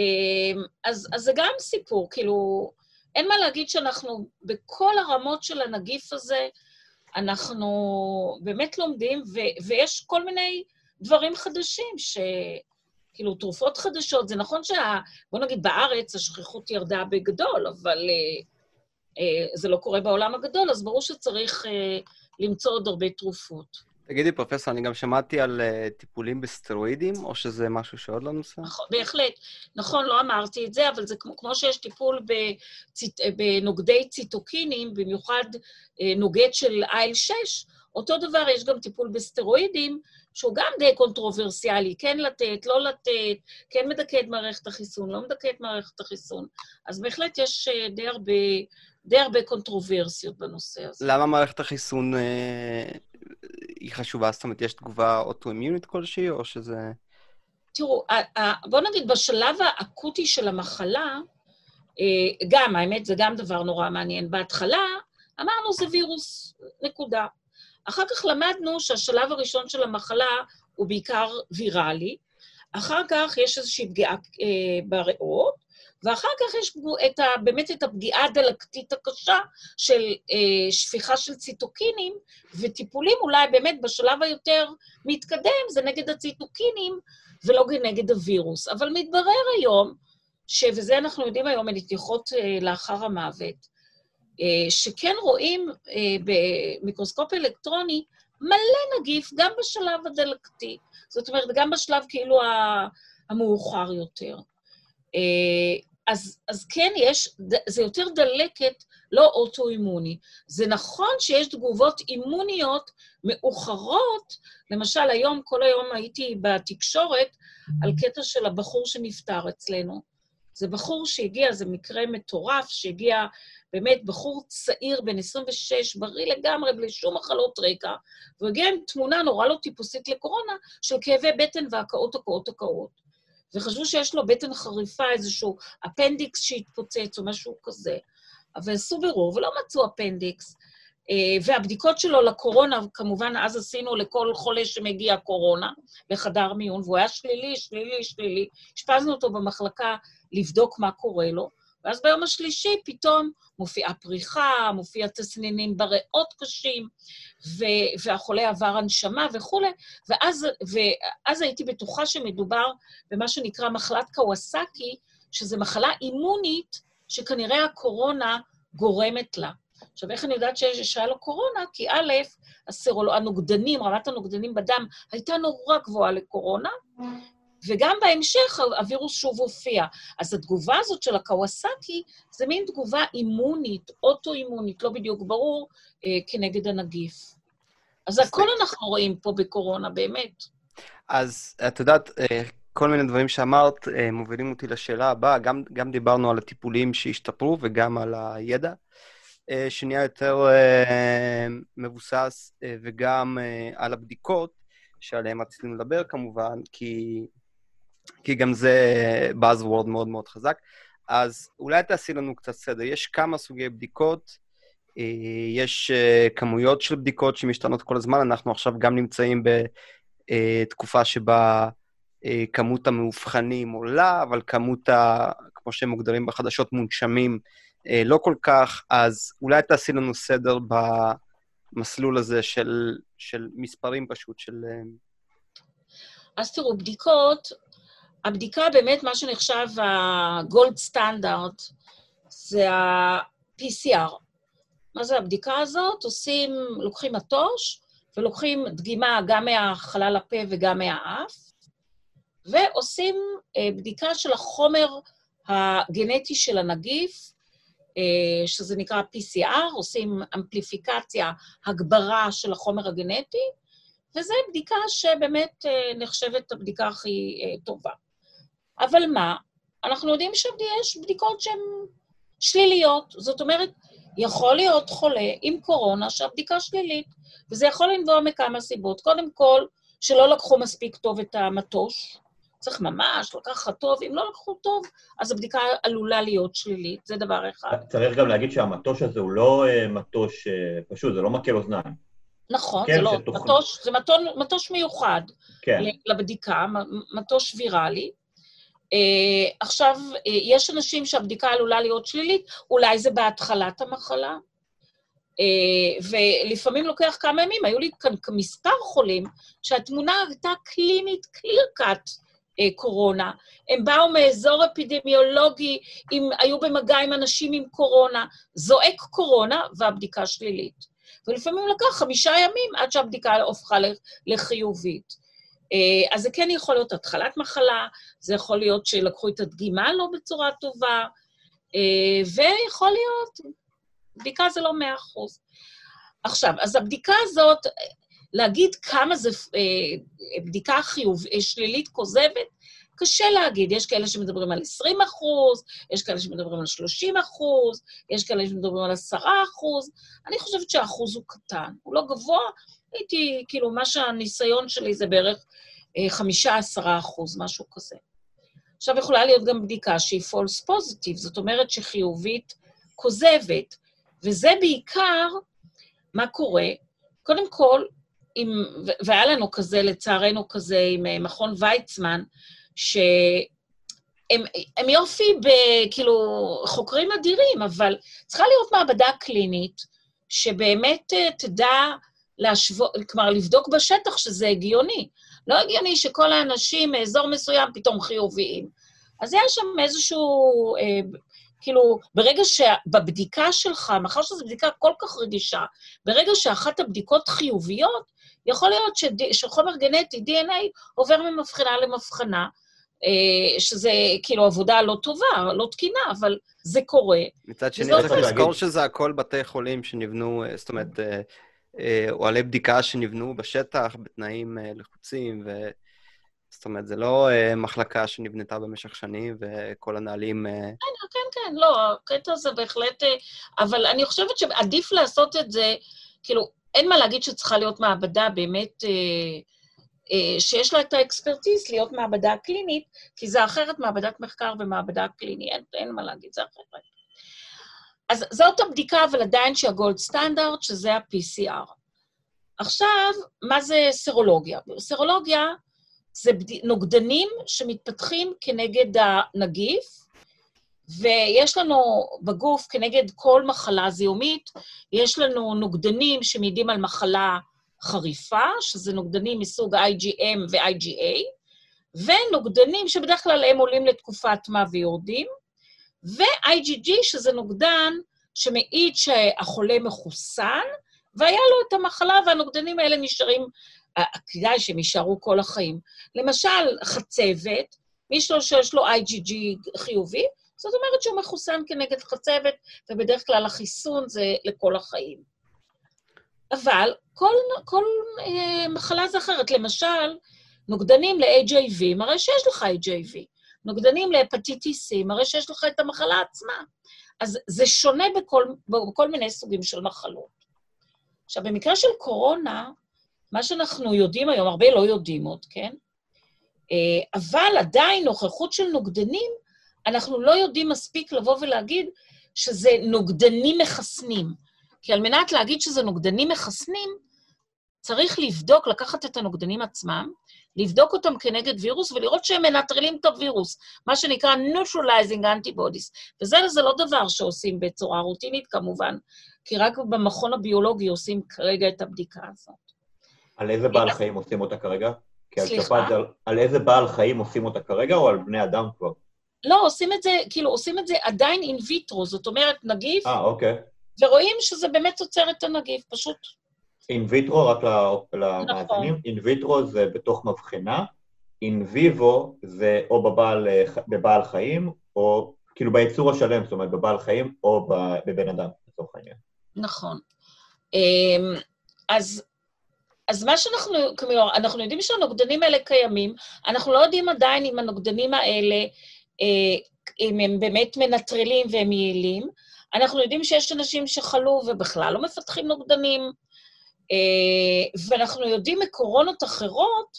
Uh, אז, אז זה גם סיפור, כאילו, אין מה להגיד שאנחנו, בכל הרמות של הנגיף הזה, אנחנו באמת לומדים, ו- ויש כל מיני דברים חדשים, ש... כאילו, תרופות חדשות. זה נכון שה... בוא נגיד, בארץ השכיחות ירדה בגדול, אבל אה, אה, זה לא קורה בעולם הגדול, אז ברור שצריך אה, למצוא עוד הרבה תרופות. תגידי, פרופסור, אני גם שמעתי על uh, טיפולים בסטרואידים, או שזה משהו שעוד לא נוסע? נכון, בהחלט. נכון, לא אמרתי את זה, אבל זה כמו, כמו שיש טיפול בציט... בנוגדי ציטוקינים, במיוחד uh, נוגד של IL-6, אותו דבר יש גם טיפול בסטרואידים, שהוא גם די קונטרוברסיאלי, כן לתת, לא לתת, כן מדכא את מערכת החיסון, לא מדכא את מערכת החיסון. אז בהחלט יש אה, די הרבה, די הרבה קונטרוברסיות בנושא הזה. למה מערכת החיסון אה, היא חשובה? זאת אומרת, יש תגובה אוטואימיונית כלשהי, או שזה... תראו, בואו נגיד, בשלב האקוטי של המחלה, אה, גם, האמת, זה גם דבר נורא מעניין. בהתחלה אמרנו, זה וירוס, נקודה. אחר כך למדנו שהשלב הראשון של המחלה הוא בעיקר ויראלי, אחר כך יש איזושהי פגיעה אה, בריאות, ואחר כך יש את ה, באמת את הפגיעה הדלקתית הקשה של אה, שפיכה של ציטוקינים, וטיפולים אולי באמת בשלב היותר מתקדם זה נגד הציטוקינים ולא נגד הווירוס. אבל מתברר היום, ש, וזה אנחנו יודעים היום מנתיחות אה, לאחר המוות, אה, שכן רואים אה, במיקרוסקופ אלקטרוני מלא נגיף, גם בשלב הדלקתי. זאת אומרת, גם בשלב כאילו המאוחר יותר. אה, אז, אז כן, יש, זה יותר דלקת, לא אוטואימוני. זה נכון שיש תגובות אימוניות מאוחרות, למשל, היום, כל היום הייתי בתקשורת על קטע של הבחור שנפטר אצלנו. זה בחור שהגיע, זה מקרה מטורף, שהגיע באמת בחור צעיר, בן 26, בריא לגמרי, בלי שום מחלות רקע, והוא הגיע עם תמונה נורא לא טיפוסית לקורונה, של כאבי בטן והקאות, הקאות, הקאות. וחשבו שיש לו בטן חריפה, איזשהו אפנדיקס שהתפוצץ או משהו כזה. אבל עשו בירור ולא מצאו אפנדיקס. אה, והבדיקות שלו לקורונה, כמובן, אז עשינו לכל חולה שמגיע קורונה לחדר מיון, והוא היה שלילי, שלילי, שלילי. אשפזנו אותו במחלקה לבדוק מה קורה לו, ואז ביום השלישי פתאום מופיעה פריחה, מופיע תסנינים בריאות קשים, ו- והחולה עבר הנשמה וכולי, ואז, ואז הייתי בטוחה שמדובר במה שנקרא מחלת קוואסקי, שזו מחלה אימונית שכנראה הקורונה גורמת לה. עכשיו, איך אני יודעת שהיה לו קורונה? כי א', הסרול... הנוגדנים, רמת הנוגדנים בדם הייתה נורא גבוהה לקורונה, וגם בהמשך הווירוס שוב הופיע. אז התגובה הזאת של הקוואסקי זה מין תגובה אימונית, אוטו-אימונית, לא בדיוק ברור, אה, כנגד הנגיף. אז הכל אנחנו רואים פה בקורונה, באמת. אז את יודעת, אה, כל מיני דברים שאמרת אה, מובילים אותי לשאלה הבאה. גם, גם דיברנו על הטיפולים שהשתפרו וגם על הידע. אה, שנהיה יותר מבוסס, וגם על הבדיקות, שעליהן רציתם לדבר כמובן, כי, כי גם זה Buzzword מאוד מאוד חזק. אז אולי תעשי לנו קצת סדר. יש כמה סוגי בדיקות, יש כמויות של בדיקות שמשתנות כל הזמן. אנחנו עכשיו גם נמצאים בתקופה שבה כמות המאובחנים עולה, אבל כמות, ה, כמו שהם מוגדרים בחדשות, מונשמים, אה, לא כל כך, אז אולי תעשי לנו סדר במסלול הזה של, של מספרים פשוט, של... אה, אז תראו, בדיקות, הבדיקה באמת, מה שנחשב הגולד סטנדרט, זה ה-PCR. מה זה הבדיקה הזאת? עושים, לוקחים מטוש ולוקחים דגימה גם מהחלל הפה וגם מהאף, ועושים אה, בדיקה של החומר הגנטי של הנגיף, אה, שזה נקרא PCR, עושים אמפליפיקציה, הגברה של החומר הגנטי, וזו בדיקה שבאמת אה, נחשבת הבדיקה הכי טובה. אבל מה? אנחנו יודעים שיש בדיקות שהן שליליות. זאת אומרת, יכול להיות חולה עם קורונה שהבדיקה שלילית, וזה יכול לנבוע מכמה סיבות. קודם כל, שלא לקחו מספיק טוב את המטוש, צריך ממש לקחת טוב, אם לא לקחו טוב, אז הבדיקה עלולה להיות שלילית, זה דבר אחד. צריך גם להגיד שהמטוש הזה הוא לא uh, מטוש uh, פשוט, זה לא מקל אוזניים. נכון, כן, זה לא, מטוש, זה מטוש, מטוש מיוחד כן. לבדיקה, מטוש ויראלי. Uh, עכשיו, uh, יש אנשים שהבדיקה עלולה להיות שלילית, אולי זה בהתחלת המחלה, uh, ולפעמים לוקח כמה ימים, היו לי כאן מספר חולים שהתמונה הייתה קלינית, קליר קאט, אה, קורונה. הם באו מאזור אפידמיולוגי, אם היו במגע עם אנשים עם קורונה, זועק קורונה והבדיקה שלילית. ולפעמים לקח חמישה ימים עד שהבדיקה הופכה לחיובית. אה, אז זה כן יכול להיות התחלת מחלה, זה יכול להיות שלקחו את הדגימה לא בצורה טובה, אה, ויכול להיות, בדיקה זה לא מאה אחוז. עכשיו, אז הבדיקה הזאת, להגיד כמה זה אה, בדיקה חיוב, שלילית כוזבת, קשה להגיד. יש כאלה שמדברים על 20 אחוז, יש כאלה שמדברים על 30 אחוז, יש כאלה שמדברים על 10 אחוז. אני חושבת שהאחוז הוא קטן, הוא לא גבוה. הייתי, כאילו, מה שהניסיון שלי זה בערך 5-10 אה, אחוז, משהו כזה. עכשיו, יכולה להיות גם בדיקה שהיא false positive, זאת אומרת שחיובית כוזבת, וזה בעיקר מה קורה. קודם כל, עם, והיה לנו כזה, לצערנו כזה, עם אה, מכון ויצמן, שהם הם יופי ב... כאילו, חוקרים אדירים, אבל צריכה להיות מעבדה קלינית שבאמת אה, תדע להשוות, כלומר, לבדוק בשטח שזה הגיוני. לא הגיוני שכל האנשים מאזור מסוים פתאום חיוביים. אז יש שם איזשהו, אה, כאילו, ברגע שבבדיקה שלך, מאחר שזו בדיקה כל כך רגישה, ברגע שאחת הבדיקות חיוביות, יכול להיות שד... שחומר גנטי, DNA, עובר ממבחנה למבחנה, אה, שזה כאילו עבודה לא טובה, לא תקינה, אבל זה קורה. מצד שני, צריך לזכור שזה הכל בתי חולים שנבנו, אה, זאת אומרת, אה, אוהלי בדיקה שנבנו בשטח, בתנאים לחוצים, ו... זאת אומרת, זה לא מחלקה שנבנתה במשך שנים וכל הנהלים... כן, כן, כן, לא, הקטע הזה בהחלט... אבל אני חושבת שעדיף לעשות את זה, כאילו, אין מה להגיד שצריכה להיות מעבדה באמת, אה, אה, שיש לה את האקספרטיס להיות מעבדה קלינית, כי זה אחרת מעבדת מחקר ומעבדה קליני, אין, אין מה להגיד, זה אחרת. אז זאת הבדיקה, אבל עדיין שהגולד סטנדרט, שזה ה-PCR. עכשיו, מה זה סרולוגיה? סרולוגיה זה. נוגדנים שמתפתחים כנגד הנגיף, ויש לנו בגוף, כנגד כל מחלה זיהומית, יש לנו נוגדנים שמעידים על מחלה חריפה, שזה נוגדנים מסוג IgM ו-IgA, ונוגדנים שבדרך כלל הם עולים לתקופת מה ויורדים, ו-IgG, שזה נוגדן שמעיד שהחולה מחוסן, והיה לו את המחלה, והנוגדנים האלה נשארים, אה, כדאי שהם יישארו כל החיים. למשל, חצבת, מי שיש לו IgG חיובי, זאת אומרת שהוא מחוסן כנגד חצבת, ובדרך כלל החיסון זה לכל החיים. אבל כל, כל אה, מחלה זה אחרת. למשל, נוגדנים ל-HIV, מראה שיש לך HIV. נוגדנים להפטיטיס C, מראה שיש לך את המחלה עצמה. אז זה שונה בכל, בכל מיני סוגים של מחלות. עכשיו, במקרה של קורונה, מה שאנחנו יודעים היום, הרבה לא יודעים עוד, כן? אה, אבל עדיין נוכחות של נוגדנים, אנחנו לא יודעים מספיק לבוא ולהגיד שזה נוגדנים מחסנים. כי על מנת להגיד שזה נוגדנים מחסנים, צריך לבדוק, לקחת את הנוגדנים עצמם, לבדוק אותם כנגד וירוס ולראות שהם מנטרלים את הווירוס, מה שנקרא neutralizing antibodies. וזה זה לא דבר שעושים בצורה רוטינית כמובן, כי רק במכון הביולוגי עושים כרגע את הבדיקה הזאת. על איזה בעל חיים עושים אותה כרגע? סליחה? על, על איזה בעל חיים עושים אותה כרגע, או על בני אדם כבר? לא, עושים את זה, כאילו, עושים את זה עדיין אין ויטרו, זאת אומרת, נגיף, אה, אוקיי. ורואים שזה באמת עוצר את הנגיף, פשוט. אין ויטרו, רק למאזינים, אין ויטרו זה בתוך מבחנה, אין ויבו זה או בבעל, בבעל חיים, או כאילו ביצור השלם, זאת אומרת, בבעל חיים או בבן אדם, לצורך העניין. נכון. אמ, אז, אז מה שאנחנו, כלומר, אנחנו יודעים שהנוגדנים האלה קיימים, אנחנו לא יודעים עדיין אם הנוגדנים האלה, אה, אם הם באמת מנטרלים והם יעילים. אנחנו יודעים שיש אנשים שחלו ובכלל לא מפתחים נוגדנים, ואנחנו יודעים מקורונות אחרות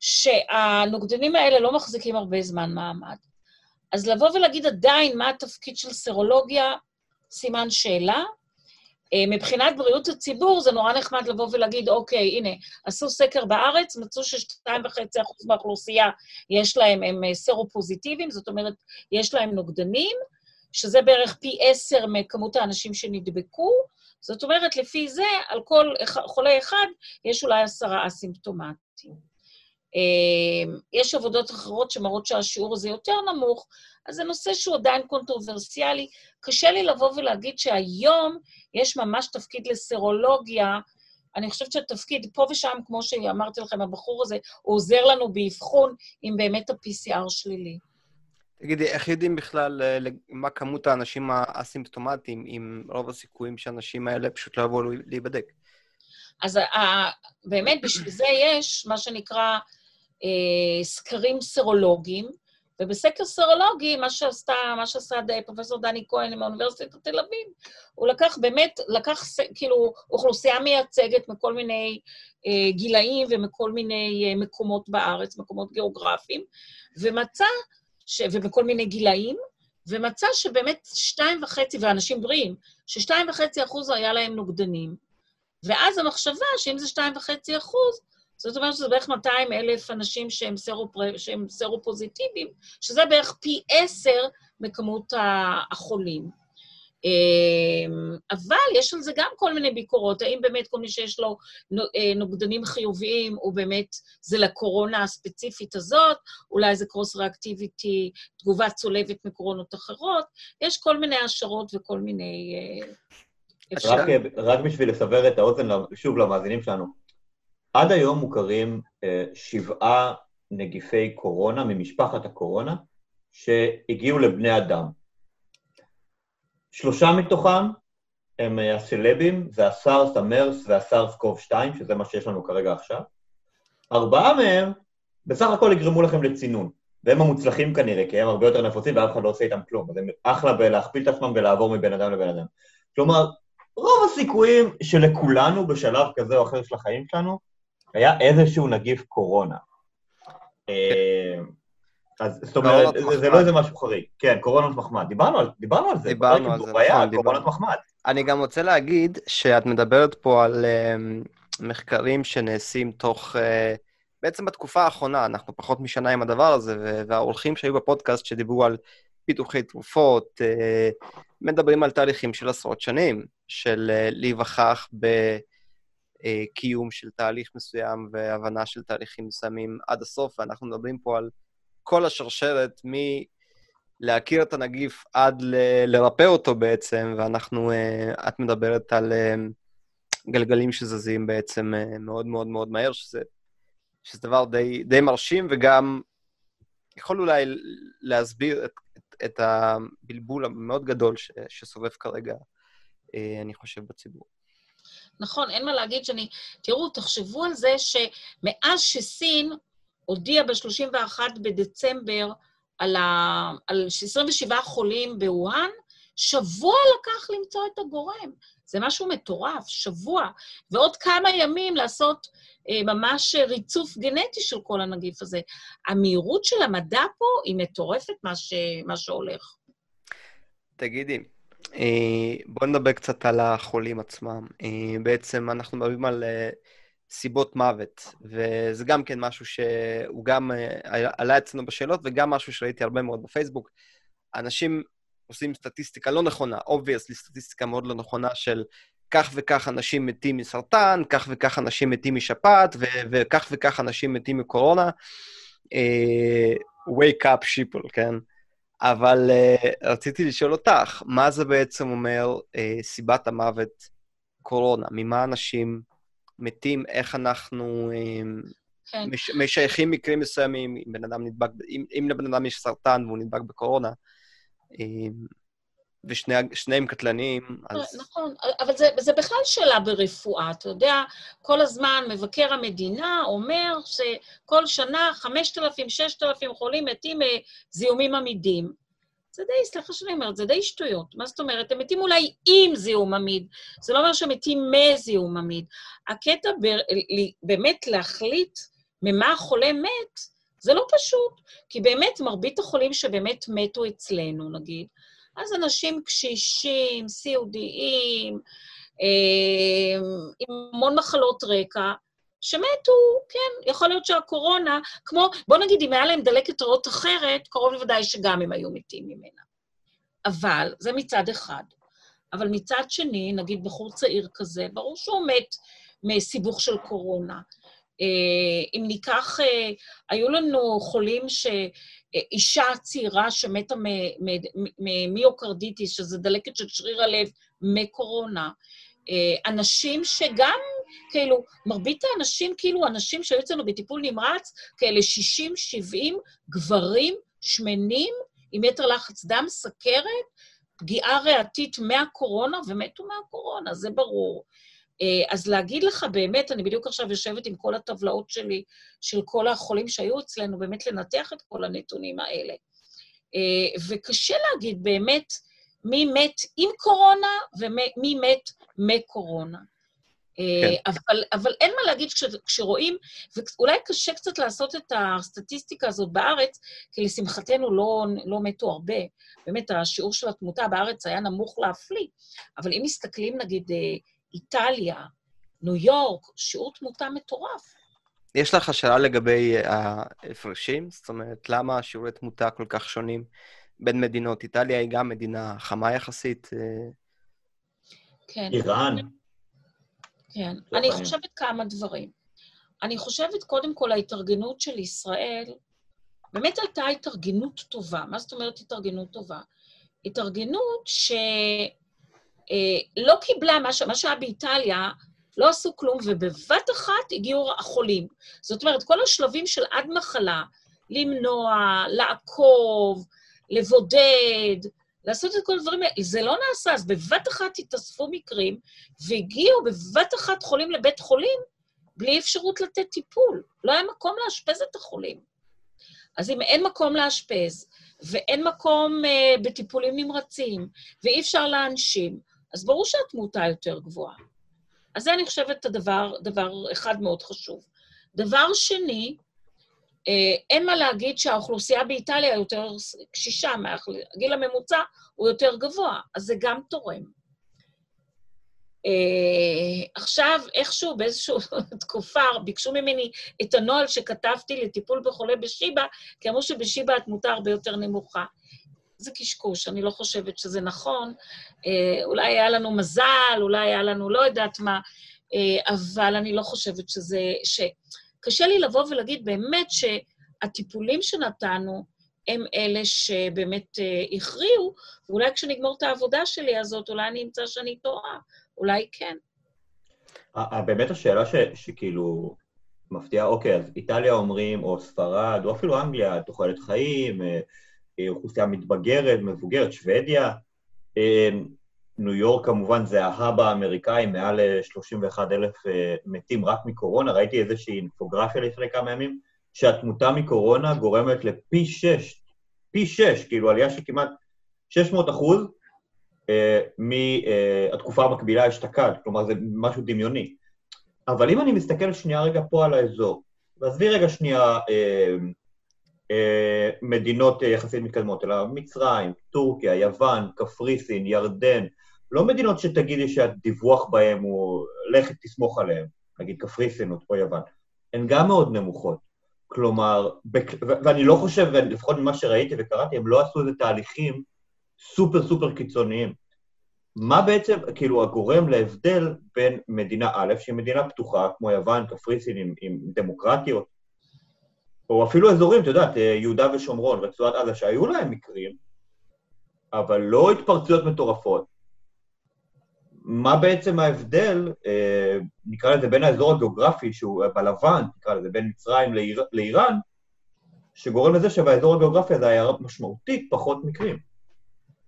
שהנוגדנים האלה לא מחזיקים הרבה זמן מעמד. אז לבוא ולהגיד עדיין מה התפקיד של סרולוגיה, סימן שאלה. אה, מבחינת בריאות הציבור, זה נורא נחמד לבוא ולהגיד, אוקיי, הנה, עשו סקר בארץ, מצאו ש-2.5% מהאוכלוסייה יש להם, הם אה, סרופוזיטיביים, זאת אומרת, יש להם נוגדנים, שזה בערך פי עשר מכמות האנשים שנדבקו, זאת אומרת, לפי זה, על כל חולה אחד יש אולי עשרה אסימפטומטיים. אה, יש עבודות אחרות שמראות שהשיעור הזה יותר נמוך, אז זה נושא שהוא עדיין קונטרוברסיאלי. קשה לי לבוא ולהגיד שהיום יש ממש תפקיד לסרולוגיה. אני חושבת שהתפקיד פה ושם, כמו שאמרתי לכם, הבחור הזה, הוא עוזר לנו באבחון אם באמת ה-PCR שלילי. תגידי, איך יודעים בכלל אה, מה כמות האנשים האסימפטומטיים, עם רוב הסיכויים שהאנשים האלה פשוט לא יבואו להיבדק? אז באמת, בשביל זה יש מה שנקרא אה, סקרים סרולוגיים, ובסקר סרולוגי, מה שעשתה, מה שעשה פרופ' דני כהן מאוניברסיטת תל אביב, הוא לקח באמת, לקח כאילו אוכלוסייה מייצגת מכל מיני אה, גילאים ומכל מיני אה, מקומות בארץ, מקומות גיאוגרפיים, ומצא ש... ובכל מיני גילאים, ומצא שבאמת שתיים וחצי, ואנשים בריאים, ששתיים וחצי אחוז היה להם נוגדנים. ואז המחשבה שאם זה שתיים וחצי אחוז, זאת אומרת שזה בערך 200 אלף אנשים שהם, סרופ... שהם סרופוזיטיביים, שזה בערך פי עשר מכמות החולים. אמ, אבל יש על זה גם כל מיני ביקורות, האם באמת כל מי שיש לו אה, נוגדנים חיוביים, הוא באמת, זה לקורונה הספציפית הזאת, אולי זה cross reactivity, תגובה צולבת מקורונות אחרות, יש כל מיני השערות וכל מיני... אה, רק, רק בשביל לסבר את האוזן, שוב, למאזינים שלנו, עד היום מוכרים אה, שבעה נגיפי קורונה ממשפחת הקורונה שהגיעו לבני אדם. שלושה מתוכם הם אה, הסלבים, זה הסארס, המרס והסארס קוב 2, שזה מה שיש לנו כרגע עכשיו. ארבעה מהם בסך הכל יגרמו לכם לצינון, והם המוצלחים כנראה, כי הם הרבה יותר נפוצים ואף אחד לא עושה איתם כלום, אז הם אחלה בלהכפיל את עצמם ולעבור מבן אדם לבן אדם. כלומר, רוב הסיכויים שלכולנו בשלב כזה או אחר של החיים שלנו, היה איזשהו נגיף קורונה. אז זאת אומרת, זה, זה. לא איזה משהו חריג. כן, קורונת מחמד. דיברנו על, דיברנו על זה. דיברנו על זה, נכון, דיברנו. מחמד. אני גם רוצה להגיד שאת מדברת פה על um, מחקרים שנעשים תוך... Uh, בעצם בתקופה האחרונה, אנחנו פחות משנה עם הדבר הזה, והאורחים שהיו בפודקאסט שדיברו על פיתוחי תרופות, uh, מדברים על תהליכים של עשרות שנים, של uh, להיווכח בקיום של תהליך מסוים והבנה של תהליכים מסוימים עד הסוף, ואנחנו מדברים פה על כל השרשרת מ... להכיר את הנגיף עד ל- לרפא אותו בעצם, ואנחנו, uh, את מדברת על uh, גלגלים שזזים בעצם uh, מאוד מאוד מאוד מהר, שזה, שזה דבר די, די מרשים, וגם יכול אולי להסביר את, את, את הבלבול המאוד גדול ש, שסובב כרגע, אני חושב, בציבור. נכון, אין מה להגיד שאני... תראו, תחשבו על זה שמאז שסין הודיעה ב-31 בדצמבר על, ה... על 27 חולים בווהאן, שבוע לקח למצוא את הגורם. זה משהו מטורף, שבוע. ועוד כמה ימים לעשות אה, ממש ריצוף גנטי של כל הנגיף הזה. המהירות של המדע פה היא מטורפת, מה, ש... מה שהולך. תגידי, אה, בואו נדבר קצת על החולים עצמם. אה, בעצם אנחנו מדברים על אה, סיבות מוות, וזה גם כן משהו שהוא גם אה, עלה אצלנו בשאלות, וגם משהו שראיתי הרבה מאוד בפייסבוק. אנשים עושים סטטיסטיקה לא נכונה, obviously סטטיסטיקה מאוד לא נכונה של כך וכך אנשים מתים מסרטן, כך וכך אנשים מתים משפעת, ו- וכך וכך אנשים מתים מקורונה. אה, wake up sheeple, כן? אבל uh, רציתי לשאול אותך, מה זה בעצם אומר uh, סיבת המוות קורונה? ממה אנשים מתים? איך אנחנו uh, כן. מש, משייכים מקרים מסוימים, אם בן אדם נדבק, אם, אם לבן אדם יש סרטן והוא נדבק בקורונה, uh, ושניהם קטלניים, אז... נכון, אבל זה, זה בכלל שאלה ברפואה. אתה יודע, כל הזמן מבקר המדינה אומר שכל שנה 5,000, 6,000 חולים מתים מזיהומים עמידים. זה די, סליחה שאני אומרת, זה די שטויות. מה זאת אומרת? הם מתים אולי עם זיהום עמיד, זה לא אומר שהם מתים מזיהום עמיד. הקטע ב, באמת להחליט ממה החולה מת, זה לא פשוט, כי באמת מרבית החולים שבאמת מתו אצלנו, נגיד, אז אנשים קשישים, סיעודיים, אה, עם המון מחלות רקע, שמתו, כן, יכול להיות שהקורונה, כמו, בוא נגיד, אם היה להם דלקת ריאות אחרת, קרוב לוודאי שגם הם היו מתים ממנה. אבל, זה מצד אחד. אבל מצד שני, נגיד בחור צעיר כזה, ברור שהוא מת מסיבוך של קורונה. אם ניקח, היו לנו חולים ש... אישה צעירה שמתה ממיוקרדיטיס, שזה דלקת של שריר הלב, מקורונה. אנשים שגם, כאילו, מרבית האנשים, כאילו, אנשים שהיו אצלנו בטיפול נמרץ, כאלה 60, 70 גברים שמנים עם יתר לחץ דם, סכרת, פגיעה ריאתית מהקורונה, ומתו מהקורונה, זה ברור. אז להגיד לך באמת, אני בדיוק עכשיו יושבת עם כל הטבלאות שלי, של כל החולים שהיו אצלנו, באמת לנתח את כל הנתונים האלה. וקשה להגיד באמת מי מת עם קורונה ומי מת מקורונה. כן. אבל, אבל אין מה להגיד כש, כשרואים, ואולי קשה קצת לעשות את הסטטיסטיקה הזאת בארץ, כי לשמחתנו לא, לא מתו הרבה. באמת, השיעור של התמותה בארץ היה נמוך להפליא, אבל אם מסתכלים, נגיד, איטליה, ניו יורק, שיעור תמותה מטורף. יש לך שאלה לגבי ההפרשים? זאת אומרת, למה שיעורי תמותה כל כך שונים בין מדינות? איטליה היא גם מדינה חמה יחסית. כן. איראן. כן. אני חושבת כמה דברים. אני חושבת, קודם כל, ההתארגנות של ישראל, באמת הייתה התארגנות טובה. מה זאת אומרת התארגנות טובה? התארגנות ש... לא קיבלה, מה, ש... מה שהיה באיטליה, לא עשו כלום, ובבת אחת הגיעו החולים. זאת אומרת, כל השלבים של עד מחלה, למנוע, לעקוב, לבודד, לעשות את כל הדברים האלה, זה לא נעשה, אז בבת אחת התאספו מקרים, והגיעו בבת אחת חולים לבית חולים, בלי אפשרות לתת טיפול. לא היה מקום לאשפז את החולים. אז אם אין מקום לאשפז, ואין מקום uh, בטיפולים נמרצים, ואי אפשר להנשים, אז ברור שהתמותה יותר גבוהה. אז זה, אני חושבת, הדבר, דבר אחד מאוד חשוב. דבר שני, אה, אין מה להגיד שהאוכלוסייה באיטליה יותר קשישה, הגיל הממוצע הוא יותר גבוה, אז זה גם תורם. Uh, עכשיו, איכשהו, באיזושהי תקופה, ביקשו ממני את הנוהל שכתבתי לטיפול בחולה בשיבא, כי אמרו שבשיבא התמותה הרבה יותר נמוכה. זה קשקוש, אני לא חושבת שזה נכון. Uh, אולי היה לנו מזל, אולי היה לנו לא יודעת מה, uh, אבל אני לא חושבת שזה... ש... קשה לי לבוא ולהגיד באמת שהטיפולים שנתנו הם אלה שבאמת uh, הכריעו, ואולי כשנגמור את העבודה שלי הזאת, אולי אני אמצא שאני טועה. אולי כן. באמת השאלה ש, שכאילו מפתיעה, אוקיי, אז איטליה אומרים, או ספרד, או אפילו אנגליה, תוחלת חיים, אה, אה, אוכלוסייה מתבגרת, מבוגרת, שוודיה. אה, ניו יורק כמובן זה ההאב האמריקאי, מעל 31 אלף מתים רק מקורונה. ראיתי איזושהי אינפוגרפיה לפני כמה ימים, שהתמותה מקורונה גורמת לפי שש, פי שש, כאילו עלייה של כמעט 600 אחוז אה, מהתקופה המקבילה אשתקד, כלומר זה משהו דמיוני. אבל אם אני מסתכל שנייה רגע פה על האזור, ועזבי רגע שנייה אה, אה, מדינות יחסית מתקדמות, אלא מצרים, טורקיה, יוון, קפריסין, ירדן, לא מדינות שתגידי שהדיווח בהן הוא לך תסמוך עליהן, נגיד קפריסין או יוון, הן גם מאוד נמוכות. כלומר, ואני לא חושב, לפחות ממה שראיתי וקראתי, הם לא עשו איזה תהליכים סופר סופר קיצוניים. מה בעצם, כאילו, הגורם להבדל בין מדינה א', שהיא מדינה פתוחה, כמו יוון, קפריסין, עם, עם דמוקרטיות, או אפילו אזורים, את יודעת, יהודה ושומרון, רצועת עזה, שהיו להם מקרים, אבל לא התפרצויות מטורפות. מה בעצם ההבדל, אה, נקרא לזה, בין האזור הגיאוגרפי, שהוא בלבן, נקרא לזה, בין מצרים לאיר, לאיראן, שגורם לזה שבאזור הגיאוגרפי הזה היה משמעותית פחות מקרים.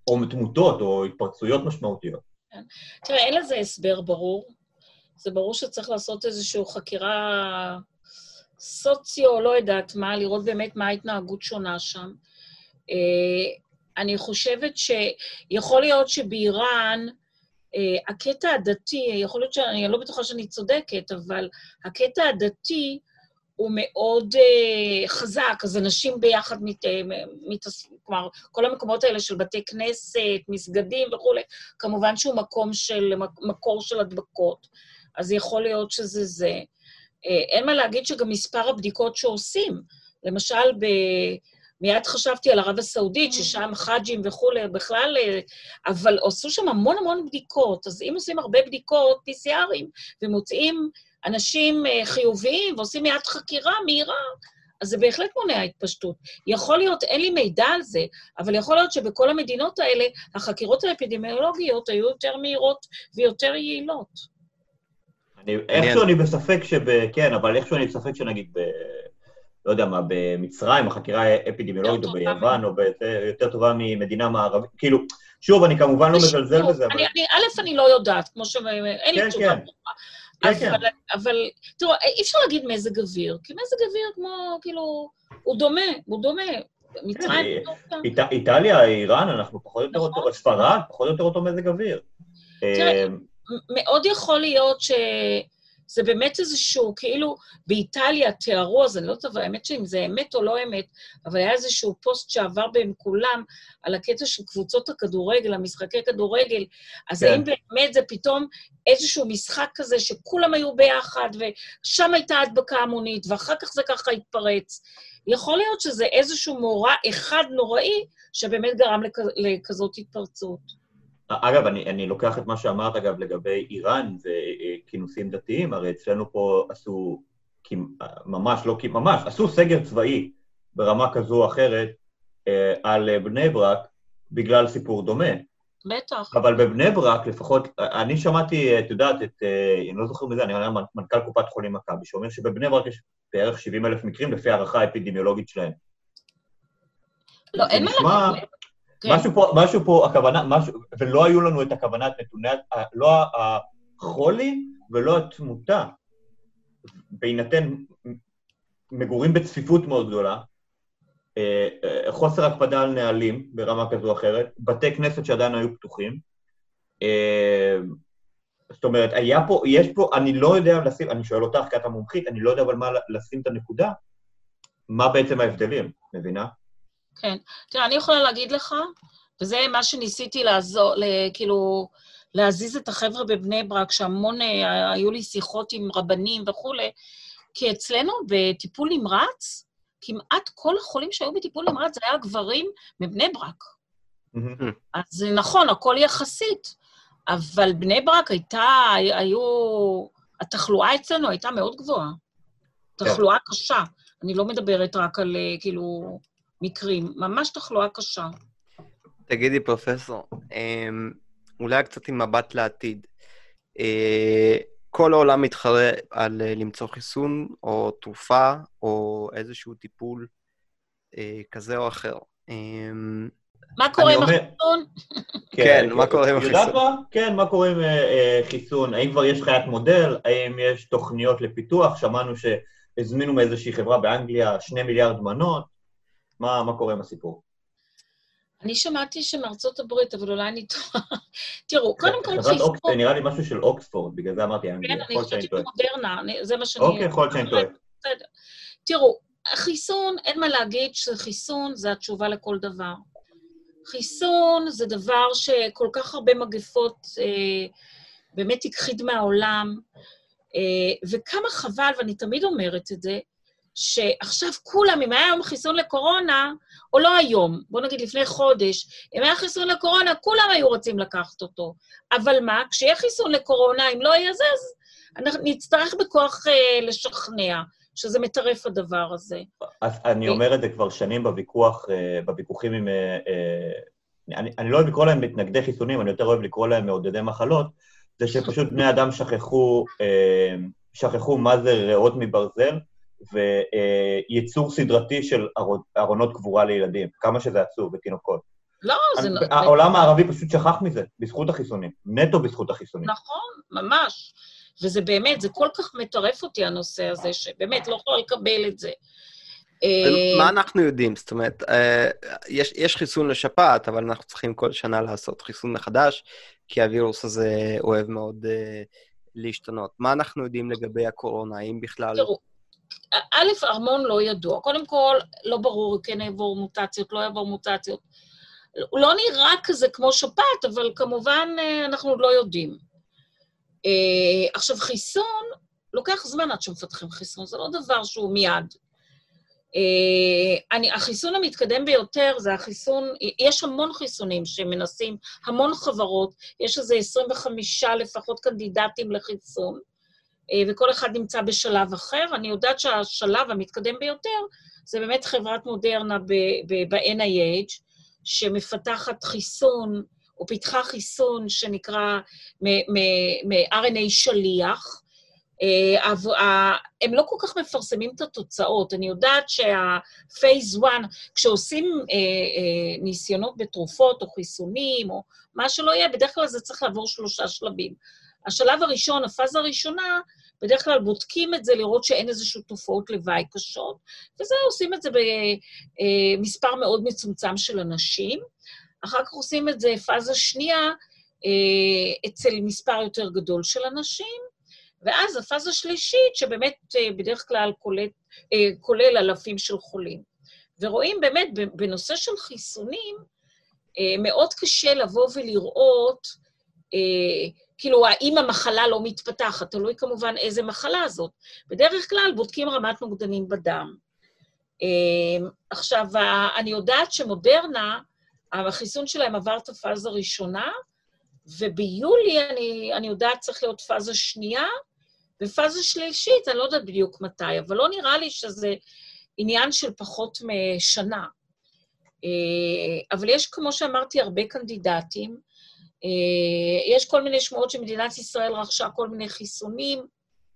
או תמותות, או התפרצויות משמעותיות. כן. תראה, אין לזה הסבר ברור. זה ברור שצריך לעשות איזושהי חקירה סוציו, לא יודעת מה, לראות באמת מה ההתנהגות שונה שם. אה, אני חושבת שיכול להיות שבאיראן, הקטע הדתי, יכול להיות שאני לא בטוחה שאני צודקת, אבל הקטע הדתי הוא מאוד uh, חזק, אז אנשים ביחד, מת, אה, מת, כלומר, כל המקומות האלה של בתי כנסת, מסגדים וכולי, כמובן שהוא מקום של, מקור של הדבקות, אז יכול להיות שזה זה. אין מה להגיד שגם מספר הבדיקות שעושים, למשל, ב... מיד חשבתי על ערב הסעודית, ששם חאג'ים וכולי, בכלל, אבל עשו שם המון המון בדיקות, אז אם עושים הרבה בדיקות, PCRים, ומוצאים אנשים אה, חיוביים ועושים מיד חקירה מהירה, אז זה בהחלט מונע התפשטות. יכול להיות, אין לי מידע על זה, אבל יכול להיות שבכל המדינות האלה החקירות האפידמיולוגיות היו יותר מהירות ויותר יעילות. אני, איכשהו אני בספק שב... כן, אבל איכשהו אני בספק שנגיד ב... לא יודע מה, במצרים, החקירה האפידמיולוגית, או ביוון, או יותר טובה ממדינה מערבית, כאילו, שוב, אני כמובן לא מזלזל בזה, אבל... א', אני לא יודעת, כמו ש... אין לי כן, תשובה. כן. כן, כן. אבל, תראו, אי אפשר להגיד מזג אוויר, כי מזג אוויר כמו, כאילו, הוא דומה, הוא דומה. מצרים... כן, איטליה, איראן, אנחנו פחות או יותר נכון. אותו, ספרד, פחות או יותר אותו מזג אוויר. תראה, אמ, מאוד יכול להיות ש... זה באמת איזשהו, כאילו, באיטליה תיארו, אז אני לא יודעת, האמת שאם זה אמת או לא אמת, אבל היה איזשהו פוסט שעבר בין כולם על הקטע של קבוצות הכדורגל, המשחקי כדורגל, אז כן. האם באמת זה פתאום איזשהו משחק כזה שכולם היו ביחד, ושם הייתה הדבקה המונית, ואחר כך זה ככה התפרץ. יכול להיות שזה איזשהו מאורע אחד נוראי, שבאמת גרם לכ... לכזאת התפרצות. אגב, אני, אני לוקח את מה שאמרת, אגב, לגבי איראן וכינוסים דתיים, הרי אצלנו פה עשו, ממש, לא ממש, עשו סגר צבאי ברמה כזו או אחרת אה, על בני ברק בגלל סיפור דומה. בטח. אבל בבני ברק, לפחות, אני שמעתי, את יודעת, את, אה, אני לא זוכר מזה, אני אומר מנכ"ל קופת חולים מכבי, שאומר שבבני ברק יש בערך 70 אלף מקרים לפי הערכה האפידמיולוגית שלהם. לא, אין מה להגיד. כן. משהו פה, משהו פה, הכוונה, משהו, ולא היו לנו את הכוונה, את נתוני, לא החולי ולא התמותה, בהינתן מגורים בצפיפות מאוד גדולה, אה, אה, חוסר הקפדה על נהלים ברמה כזו או אחרת, בתי כנסת שעדיין היו פתוחים. אה, זאת אומרת, היה פה, יש פה, אני לא יודע לשים, אני שואל אותך, כי את המומחית, אני לא יודע אבל מה לשים את הנקודה, מה בעצם ההבדלים, מבינה? כן. תראה, אני יכולה להגיד לך, וזה מה שניסיתי לעזור, כאילו, להזיז את החבר'ה בבני ברק, שהמון, אה, היו לי שיחות עם רבנים וכולי, כי אצלנו בטיפול נמרץ, כמעט כל החולים שהיו בטיפול נמרץ זה היה גברים מבני ברק. אז זה נכון, הכל יחסית, אבל בני ברק הייתה, היו... התחלואה אצלנו הייתה מאוד גבוהה. כן. תחלואה קשה. אני לא מדברת רק על, אה, כאילו, מקרים, ממש תחלואה קשה. תגידי, פרופסור, אמ, אולי קצת עם מבט לעתיד. אה, כל העולם מתחרה על אה, למצוא חיסון או תרופה או איזשהו טיפול כזה או אחר. אמ, מה קורה עם החיסון? כן, כן, מה קורה עם החיסון? יודעת מה? כן, מה קורה עם חיסון? האם כבר יש חיית מודל? האם יש תוכניות לפיתוח? שמענו שהזמינו מאיזושהי חברה באנגליה שני מיליארד מנות. מה, מה קורה עם הסיפור? אני שמעתי שמארצות הברית, אבל אולי אני טועה. תראו, קודם כל חיסון... זה נראה לי משהו של אוקספורד, בגלל זה אמרתי אנגליה. כן, אני חושבת מודרנה, זה מה שאני... אוקיי, יכול להיות שאני טועה. בסדר. תראו, החיסון, אין מה להגיד שחיסון זה התשובה לכל דבר. חיסון זה דבר שכל כך הרבה מגפות אה, באמת הכחיד מהעולם, אה, וכמה חבל, ואני תמיד אומרת את זה, שעכשיו כולם, אם היה היום חיסון לקורונה, או לא היום, בוא נגיד לפני חודש, אם היה חיסון לקורונה, כולם היו רוצים לקחת אותו. אבל מה, כשיהיה חיסון לקורונה, אם לא יהיה זה, אז אנחנו נצטרך בכוח אה, לשכנע. שזה מטרף הדבר הזה. אז אני אומר את זה כבר שנים בוויכוח, אה, בוויכוחים עם... אה, אה, אני, אני לא אוהב לקרוא להם מתנגדי חיסונים, אני יותר אוהב לקרוא להם מעודדי מחלות, זה שפשוט בני אדם שכחו, שכחו מה זה ריאות מברזל, ויצור סדרתי של ארונות קבורה לילדים, כמה שזה עצוב, ותינוקות. לא, זה... לא... העולם הערבי פשוט שכח מזה, בזכות החיסונים, נטו בזכות החיסונים. נכון, ממש. וזה באמת, זה כל כך מטרף אותי, הנושא הזה, שבאמת לא יכולה לקבל את זה. אה, מה אנחנו יודעים? זאת אומרת, אה, יש, יש חיסון לשפעת, אבל אנחנו צריכים כל שנה לעשות חיסון מחדש, כי הווירוס הזה אוהב מאוד uh, להשתנות. מה אנחנו יודעים לגבי הקורונה? האם בכלל... תראו, א', ארמון לא ידוע. קודם כל, לא ברור, כן יעבור מוטציות, לא יעבור מוטציות. הוא לא נראה כזה כמו שפעת, אבל כמובן אנחנו עוד לא יודעים. Uh, עכשיו, חיסון, לוקח זמן עד שמפתחים חיסון, זה לא דבר שהוא מיד. Uh, אני, החיסון המתקדם ביותר זה החיסון, יש המון חיסונים שמנסים, המון חברות, יש איזה 25 לפחות קנדידטים לחיסון, וכל אחד נמצא בשלב אחר. אני יודעת שהשלב המתקדם ביותר זה באמת חברת מודרנה ב-NIH, שמפתחת חיסון, או פיתחה חיסון שנקרא מ-RNA שליח. אה, הם לא כל כך מפרסמים את התוצאות. אני יודעת שהפייס 1, כשעושים אה, אה, ניסיונות בתרופות או חיסונים או מה שלא יהיה, בדרך כלל זה צריך לעבור שלושה שלבים. השלב הראשון, הפאזה הראשונה, בדרך כלל בודקים את זה לראות שאין איזשהו תופעות לוואי קשות, וזה עושים את זה במספר מאוד מצומצם של אנשים. אחר כך עושים את זה פאזה שנייה אה, אצל מספר יותר גדול של אנשים, ואז הפאזה שלישית, שבאמת אה, בדרך כלל כולל, אה, כולל אלפים של חולים. ורואים באמת, בנושא של חיסונים, מאוד קשה לבוא ולראות, כאילו, האם המחלה לא מתפתחת, תלוי כמובן איזה מחלה זאת. בדרך כלל בודקים רמת נוגדנים בדם. עכשיו, אני יודעת שמודרנה, החיסון שלהם עבר את הפאזה הראשונה, וביולי, אני, אני יודעת, צריך להיות פאזה שנייה, ופאזה שלישית, אני לא יודעת בדיוק מתי, אבל לא נראה לי שזה עניין של פחות משנה. אה, אבל יש, כמו שאמרתי, הרבה קנדידטים. אה, יש כל מיני שמועות שמדינת ישראל רכשה כל מיני חיסונים,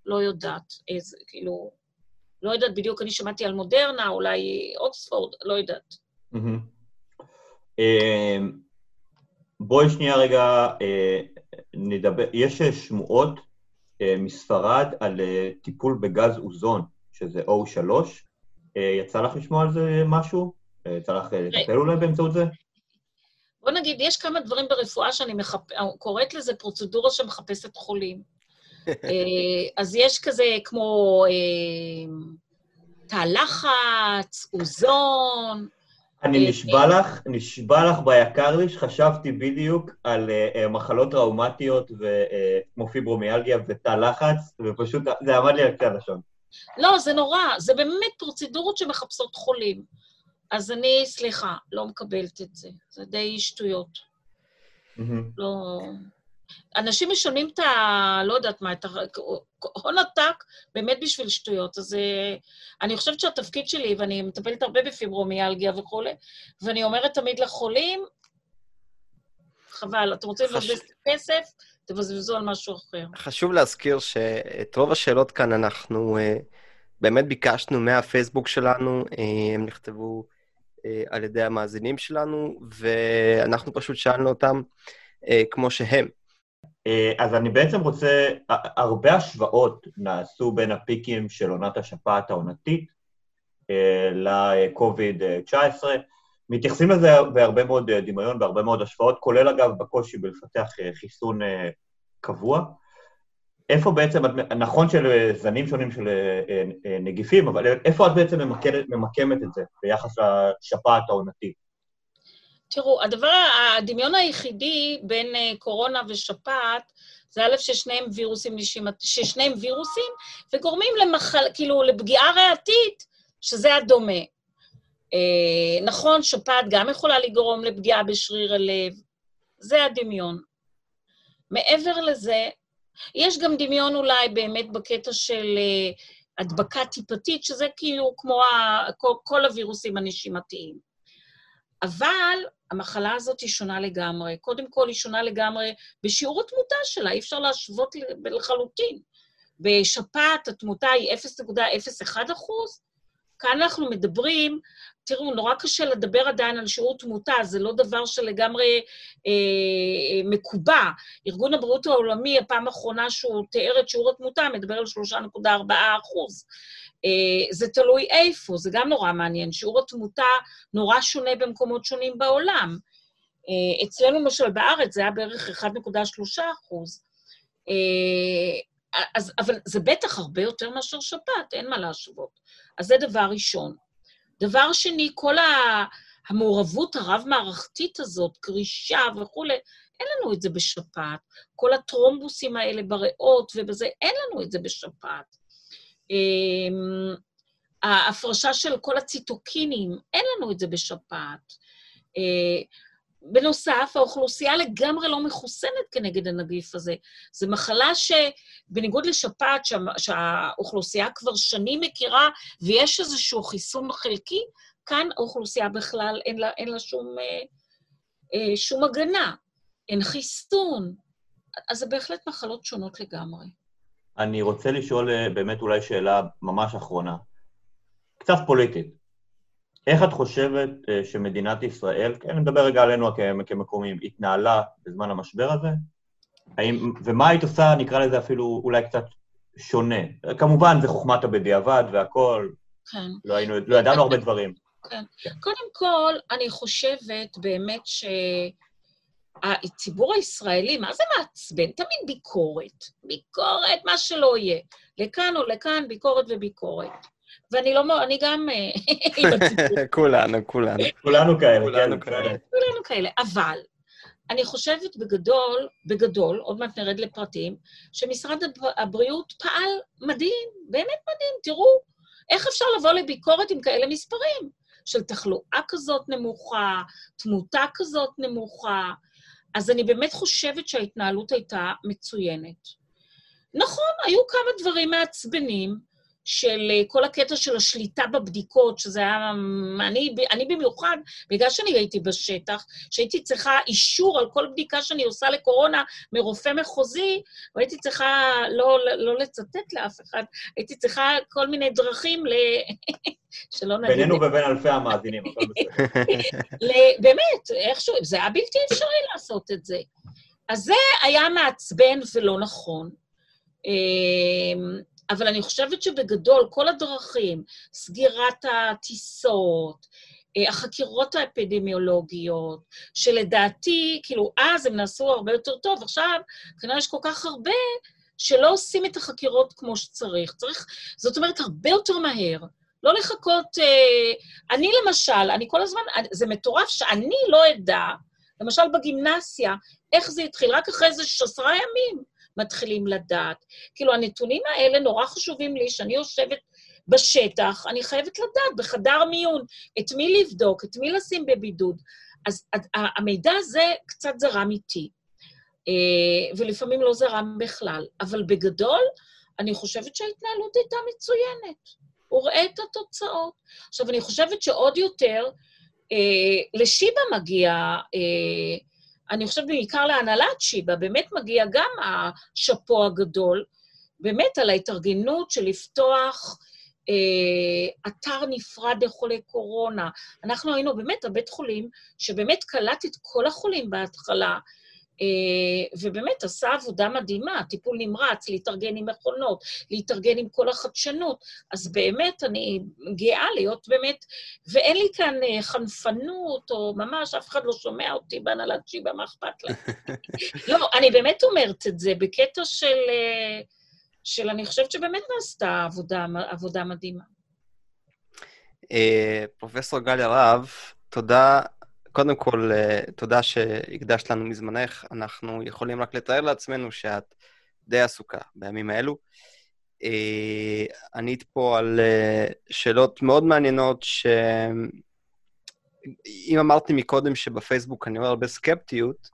לא יודעת איזה, כאילו, לא יודעת בדיוק, אני שמעתי על מודרנה, אולי אוקספורד, לא יודעת. אמ, בואי שנייה רגע אה, נדבר, יש שמועות אה, מספרד על אה, טיפול בגז אוזון, שזה O3. יצא לך לשמוע על זה משהו? יצא לך לטפל אולי באמצעות זה? בוא נגיד, יש כמה דברים ברפואה שאני מחפ... קוראת לזה פרוצדורה שמחפשת חולים. אז יש כזה כמו תא לחץ, אוזון. אני אה, נשבע לך, נשבע לך ביקר לי שחשבתי בדיוק על אה, אה, מחלות טראומטיות אה, כמו פיברומיאלגיה ותא לחץ, ופשוט זה עמד לי על קצה הלשון. לא, זה נורא, זה באמת פרוצדורות שמחפשות חולים. אז אני, סליחה, לא מקבלת את זה. זה די שטויות. לא... אנשים משלמים את ה... לא יודעת מה, את ה... הון עתק באמת בשביל שטויות. אז אה, אני חושבת שהתפקיד שלי, ואני מטפלת הרבה בפיברומיאלגיה וכולי, ואני אומרת תמיד לחולים, חבל, אתם רוצים חש- לבזבז כסף, תבזבזו על משהו אחר. חשוב להזכיר שאת רוב השאלות כאן אנחנו אה, באמת ביקשנו מהפייסבוק שלנו, אה, הם נכתבו על ידי המאזינים שלנו, ואנחנו פשוט שאלנו אותם אה, כמו שהם. אה, אז אני בעצם רוצה, הרבה השוואות נעשו בין הפיקים של עונת השפעת העונתית אה, ל-COVID-19. מתייחסים לזה בהרבה מאוד אה, דמיון, בהרבה מאוד השוואות, כולל אגב בקושי בלפתח אה, חיסון אה, קבוע. איפה בעצם, נכון של אה, זנים שונים של אה, אה, נגיפים, אבל איפה את בעצם ממקדת, ממקמת את זה ביחס לשפעת העונתית? תראו, הדבר, הדמיון היחידי בין קורונה ושפעת, זה א', ששניהם וירוסים ששניהם וירוסים, וגורמים למחל, כאילו, לפגיעה ריאתית, שזה הדומה. אה, נכון, שפעת גם יכולה לגרום לפגיעה בשריר הלב, זה הדמיון. מעבר לזה, יש גם דמיון אולי באמת בקטע של אה, הדבקה טיפתית, שזה כאילו כמו ה, כל, כל הווירוסים הנשימתיים. אבל המחלה הזאת היא שונה לגמרי. קודם כל, היא שונה לגמרי בשיעור התמותה שלה, אי אפשר להשוות לחלוטין. בשפעת התמותה היא 0.01 אחוז, כאן אנחנו מדברים, תראו, נורא קשה לדבר עדיין על שיעור תמותה, זה לא דבר שלגמרי אה, מקובע. ארגון הבריאות העולמי, הפעם האחרונה שהוא תיאר את שיעור התמותה, מדבר על 3.4 אחוז. אה, זה תלוי איפה, זה גם נורא מעניין. שיעור התמותה נורא שונה במקומות שונים בעולם. אה, אצלנו, למשל, בארץ זה היה בערך 1.3 אחוז. אה, אז, אבל זה בטח הרבה יותר מאשר שפעת, אין מה להשוות. אז זה דבר ראשון. דבר שני, כל ה- המעורבות הרב-מערכתית הזאת, קרישה וכולי, אין לנו את זה בשפעת. כל הטרומבוסים האלה בריאות ובזה, אין לנו את זה בשפעת. אמ, ההפרשה של כל הציטוקינים, אין לנו את זה בשפעת. בנוסף, האוכלוסייה לגמרי לא מחוסנת כנגד הנגיף הזה. זו מחלה שבניגוד לשפעת, שה, שהאוכלוסייה כבר שנים מכירה ויש איזשהו חיסון חלקי, כאן האוכלוסייה בכלל אין לה, אין לה שום, אה, אה, שום הגנה, אין חיסון. אז זה בהחלט מחלות שונות לגמרי. אני רוצה לשאול אה, באמת אולי שאלה ממש אחרונה, קצת פוליטית. איך את חושבת אה, שמדינת ישראל, כן, אני מדבר רגע עלינו כ- כמקומים, התנהלה בזמן המשבר הזה? האם, ומה היית עושה, נקרא לזה אפילו אולי קצת שונה? כמובן, זה חוכמת הבדיעבד והכול, כן. לא, היינו, לא ידענו הרבה דברים. קודם כל, אני חושבת באמת שהציבור הישראלי, מה זה מעצבן? תמיד ביקורת. ביקורת, מה שלא יהיה. לכאן או לכאן, ביקורת וביקורת. ואני לא, מ- אני גם אה, כולנו, כולנו. כולנו כאלה, כולנו כן. כאלה. כולנו כאלה. אבל אני חושבת בגדול, בגדול, עוד מעט נרד לפרטים, שמשרד הב- הבריאות פעל מדהים, באמת מדהים. תראו, איך אפשר לבוא לביקורת עם כאלה מספרים? של תחלואה כזאת נמוכה, תמותה כזאת נמוכה. אז אני באמת חושבת שההתנהלות הייתה מצוינת. נכון, היו כמה דברים מעצבנים, של אה, כל הקטע של השליטה בבדיקות, שזה היה... אני, אני במיוחד, בגלל שאני הייתי בשטח, שהייתי צריכה אישור על כל בדיקה שאני עושה לקורונה מרופא מחוזי, והייתי צריכה לא, לא לצטט לאף אחד, הייתי צריכה כל מיני דרכים ל... שלא נגיד... בינינו ובין אלפי המאזינים, הכל בסדר. באמת, איכשהו, זה היה בלתי אפשרי לעשות את זה. אז זה היה מעצבן ולא נכון. אבל אני חושבת שבגדול, כל הדרכים, סגירת הטיסות, אה, החקירות האפידמיולוגיות, שלדעתי, כאילו, אז הם נעשו הרבה יותר טוב, עכשיו כנראה יש כל כך הרבה שלא עושים את החקירות כמו שצריך. צריך, זאת אומרת, הרבה יותר מהר. לא לחכות... אה, אני למשל, אני כל הזמן, זה מטורף שאני לא אדע, למשל בגימנסיה, איך זה התחיל, רק אחרי איזה עשרה ימים מתחילים לדעת. כאילו, הנתונים האלה נורא חשובים לי, שאני יושבת בשטח, אני חייבת לדעת, בחדר מיון, את מי לבדוק, את מי לשים בבידוד. אז המידע הזה קצת זרם איתי, אה, ולפעמים לא זרם בכלל. אבל בגדול, אני חושבת שההתנהלות הייתה מצוינת. הוא ראה את התוצאות. עכשיו, אני חושבת שעוד יותר, אה, לשיבא מגיע, אה, אני חושבת בעיקר להנהלת שיבא, באמת מגיע גם השאפו הגדול, באמת על ההתארגנות של לפתוח אה, אתר נפרד לחולי קורונה. אנחנו היינו באמת הבית חולים שבאמת קלט את כל החולים בהתחלה, ובאמת עשה עבודה מדהימה, טיפול נמרץ, להתארגן עם מכונות, להתארגן עם כל החדשנות. אז באמת, אני גאה להיות באמת, ואין לי כאן אה, חנפנות, או ממש, אף אחד לא שומע אותי בהנהלת שיבא, מה אכפת לה? לא, אני באמת אומרת את זה בקטע של, אה, של אני חושבת שבאמת נעשתה עבודה, עבודה מדהימה. פרופסור גליה רהב, תודה קודם כל, אה, תודה שהקדשת לנו מזמנך. אנחנו יכולים רק לתאר לעצמנו שאת די עסוקה בימים האלו. אה, ענית פה על אה, שאלות מאוד מעניינות, שאם אמרתי מקודם שבפייסבוק אני רואה הרבה סקפטיות,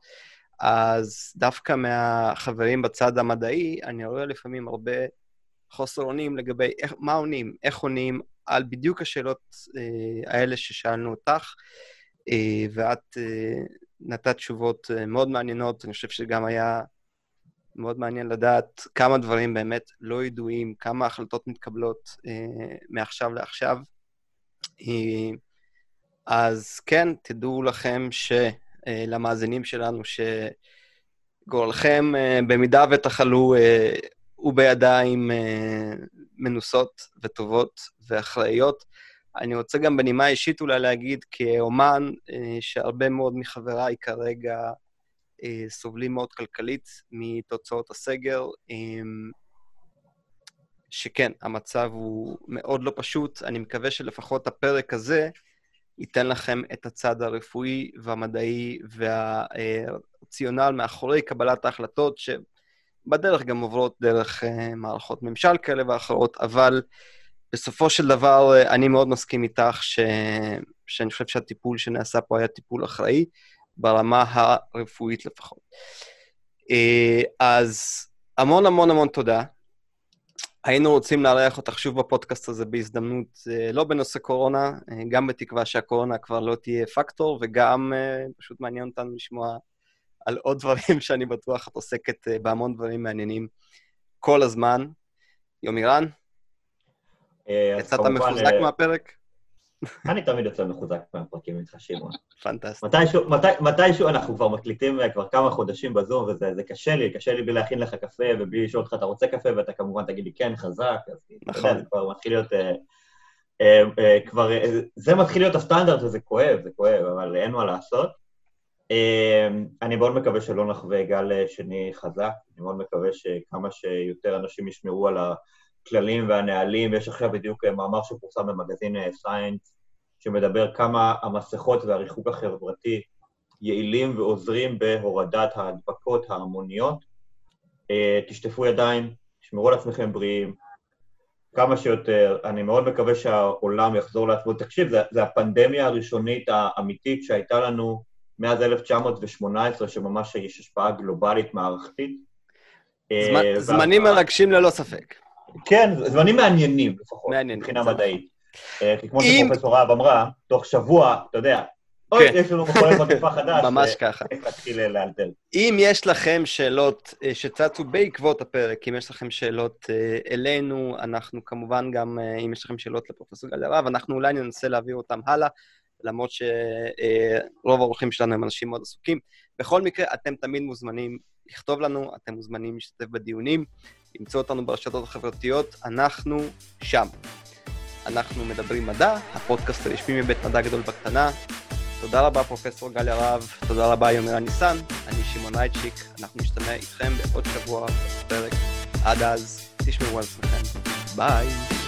אז דווקא מהחברים בצד המדעי, אני רואה לפעמים הרבה חוסר אונים לגבי איך, מה עונים, איך עונים על בדיוק השאלות האלה ששאלנו אותך. אה, ואת אה, נתת תשובות אה, מאוד מעניינות. אני חושב שגם היה מאוד מעניין לדעת כמה דברים באמת לא ידועים, כמה החלטות מתקבלות מעכשיו לעכשיו. אז כן, תדעו לכם שלמאזינים שלנו, שגורלכם, במידה ותחלו, הוא בידיים מנוסות וטובות ואחראיות. אני רוצה גם בנימה אישית אולי להגיד, כאומן, אה, שהרבה מאוד מחבריי כרגע אה, סובלים מאוד כלכלית מתוצאות הסגר, אמ, שכן, המצב הוא מאוד לא פשוט. אני מקווה שלפחות הפרק הזה ייתן לכם את הצד הרפואי והמדעי והרציונל מאחורי קבלת ההחלטות, שבדרך גם עוברות דרך אה, מערכות ממשל כאלה ואחרות, אבל בסופו של דבר, אה, אני מאוד מסכים איתך ש... שאני חושב שהטיפול שנעשה פה היה טיפול אחראי, ברמה הרפואית לפחות. אה, אז המון המון המון תודה. היינו רוצים לארח אותך שוב בפודקאסט הזה בהזדמנות, אה, לא בנושא קורונה, גם בתקווה שהקורונה כבר לא תהיה פקטור, וגם פשוט מעניין אותנו לשמוע על עוד דברים שאני בטוח את עוסקת בהמון דברים מעניינים כל הזמן. יומירן, אה, יצאת מחוזק אה, מהפרק? אני תמיד יוצא מחוזק מהפרקים איתך, שמעון. פנטסטי. מתישהו אנחנו כבר מקליטים אה, כבר כמה חודשים בזום, וזה קשה לי, קשה לי בלי להכין לך קפה ובלי לשאול אותך, אתה רוצה קפה? ואתה כמובן תגיד לי, כן, חזק. נכון. זה כבר מתחיל להיות... כבר... זה מתחיל להיות הסטנדרט וזה כואב, זה כואב, אבל אין מה לעשות. אני מאוד מקווה שלא נחווה גל שני חזק, אני מאוד מקווה שכמה שיותר אנשים ישמרו על ה... הכללים והנהלים, ויש עכשיו בדיוק אה, מאמר שפורסם במגזין סיינס, אה, שמדבר כמה המסכות והריחוק החברתי יעילים ועוזרים בהורדת ההדבקות ההמוניות. אה, תשטפו ידיים, תשמרו על עצמכם בריאים, כמה שיותר. אני מאוד מקווה שהעולם יחזור לעצמו. תקשיב, זו הפנדמיה הראשונית האמיתית שהייתה לנו מאז 1918, שממש יש השפעה גלובלית מערכתית. זמנים מרגשים ללא ספק. כן, זמנים מעניינים לפחות, מעניין, מבחינה מדעית. אה, כי כמו שפרופסור רהב אמרה, תוך שבוע, אתה יודע, אוי, כן. יש לנו מחולל מגפה חדש. ממש ככה. להתחיל אה, לאלתר. אם יש לכם שאלות אה, שצצו בעקבות הפרק, אם יש לכם שאלות אלינו, אנחנו כמובן גם, אם יש לכם שאלות לפרופסור גליה רב, אנחנו אולי ננסה להעביר אותם הלאה, למרות שרוב האורחים שלנו הם אנשים מאוד עסוקים. בכל מקרה, אתם תמיד מוזמנים לכתוב לנו, אתם מוזמנים להשתתף בדיונים. למצוא אותנו ברשתות החברתיות, אנחנו שם. אנחנו מדברים מדע, הפודקאסט הרשמי מבית מדע גדול בקטנה. תודה רבה, פרופסור גליה רהב, תודה רבה, יומרה ניסן, אני שמעון אייצ'יק, אנחנו נשתמע איתכם בעוד שבוע בפרק. עד אז, תשמעו על עצמכם. ביי.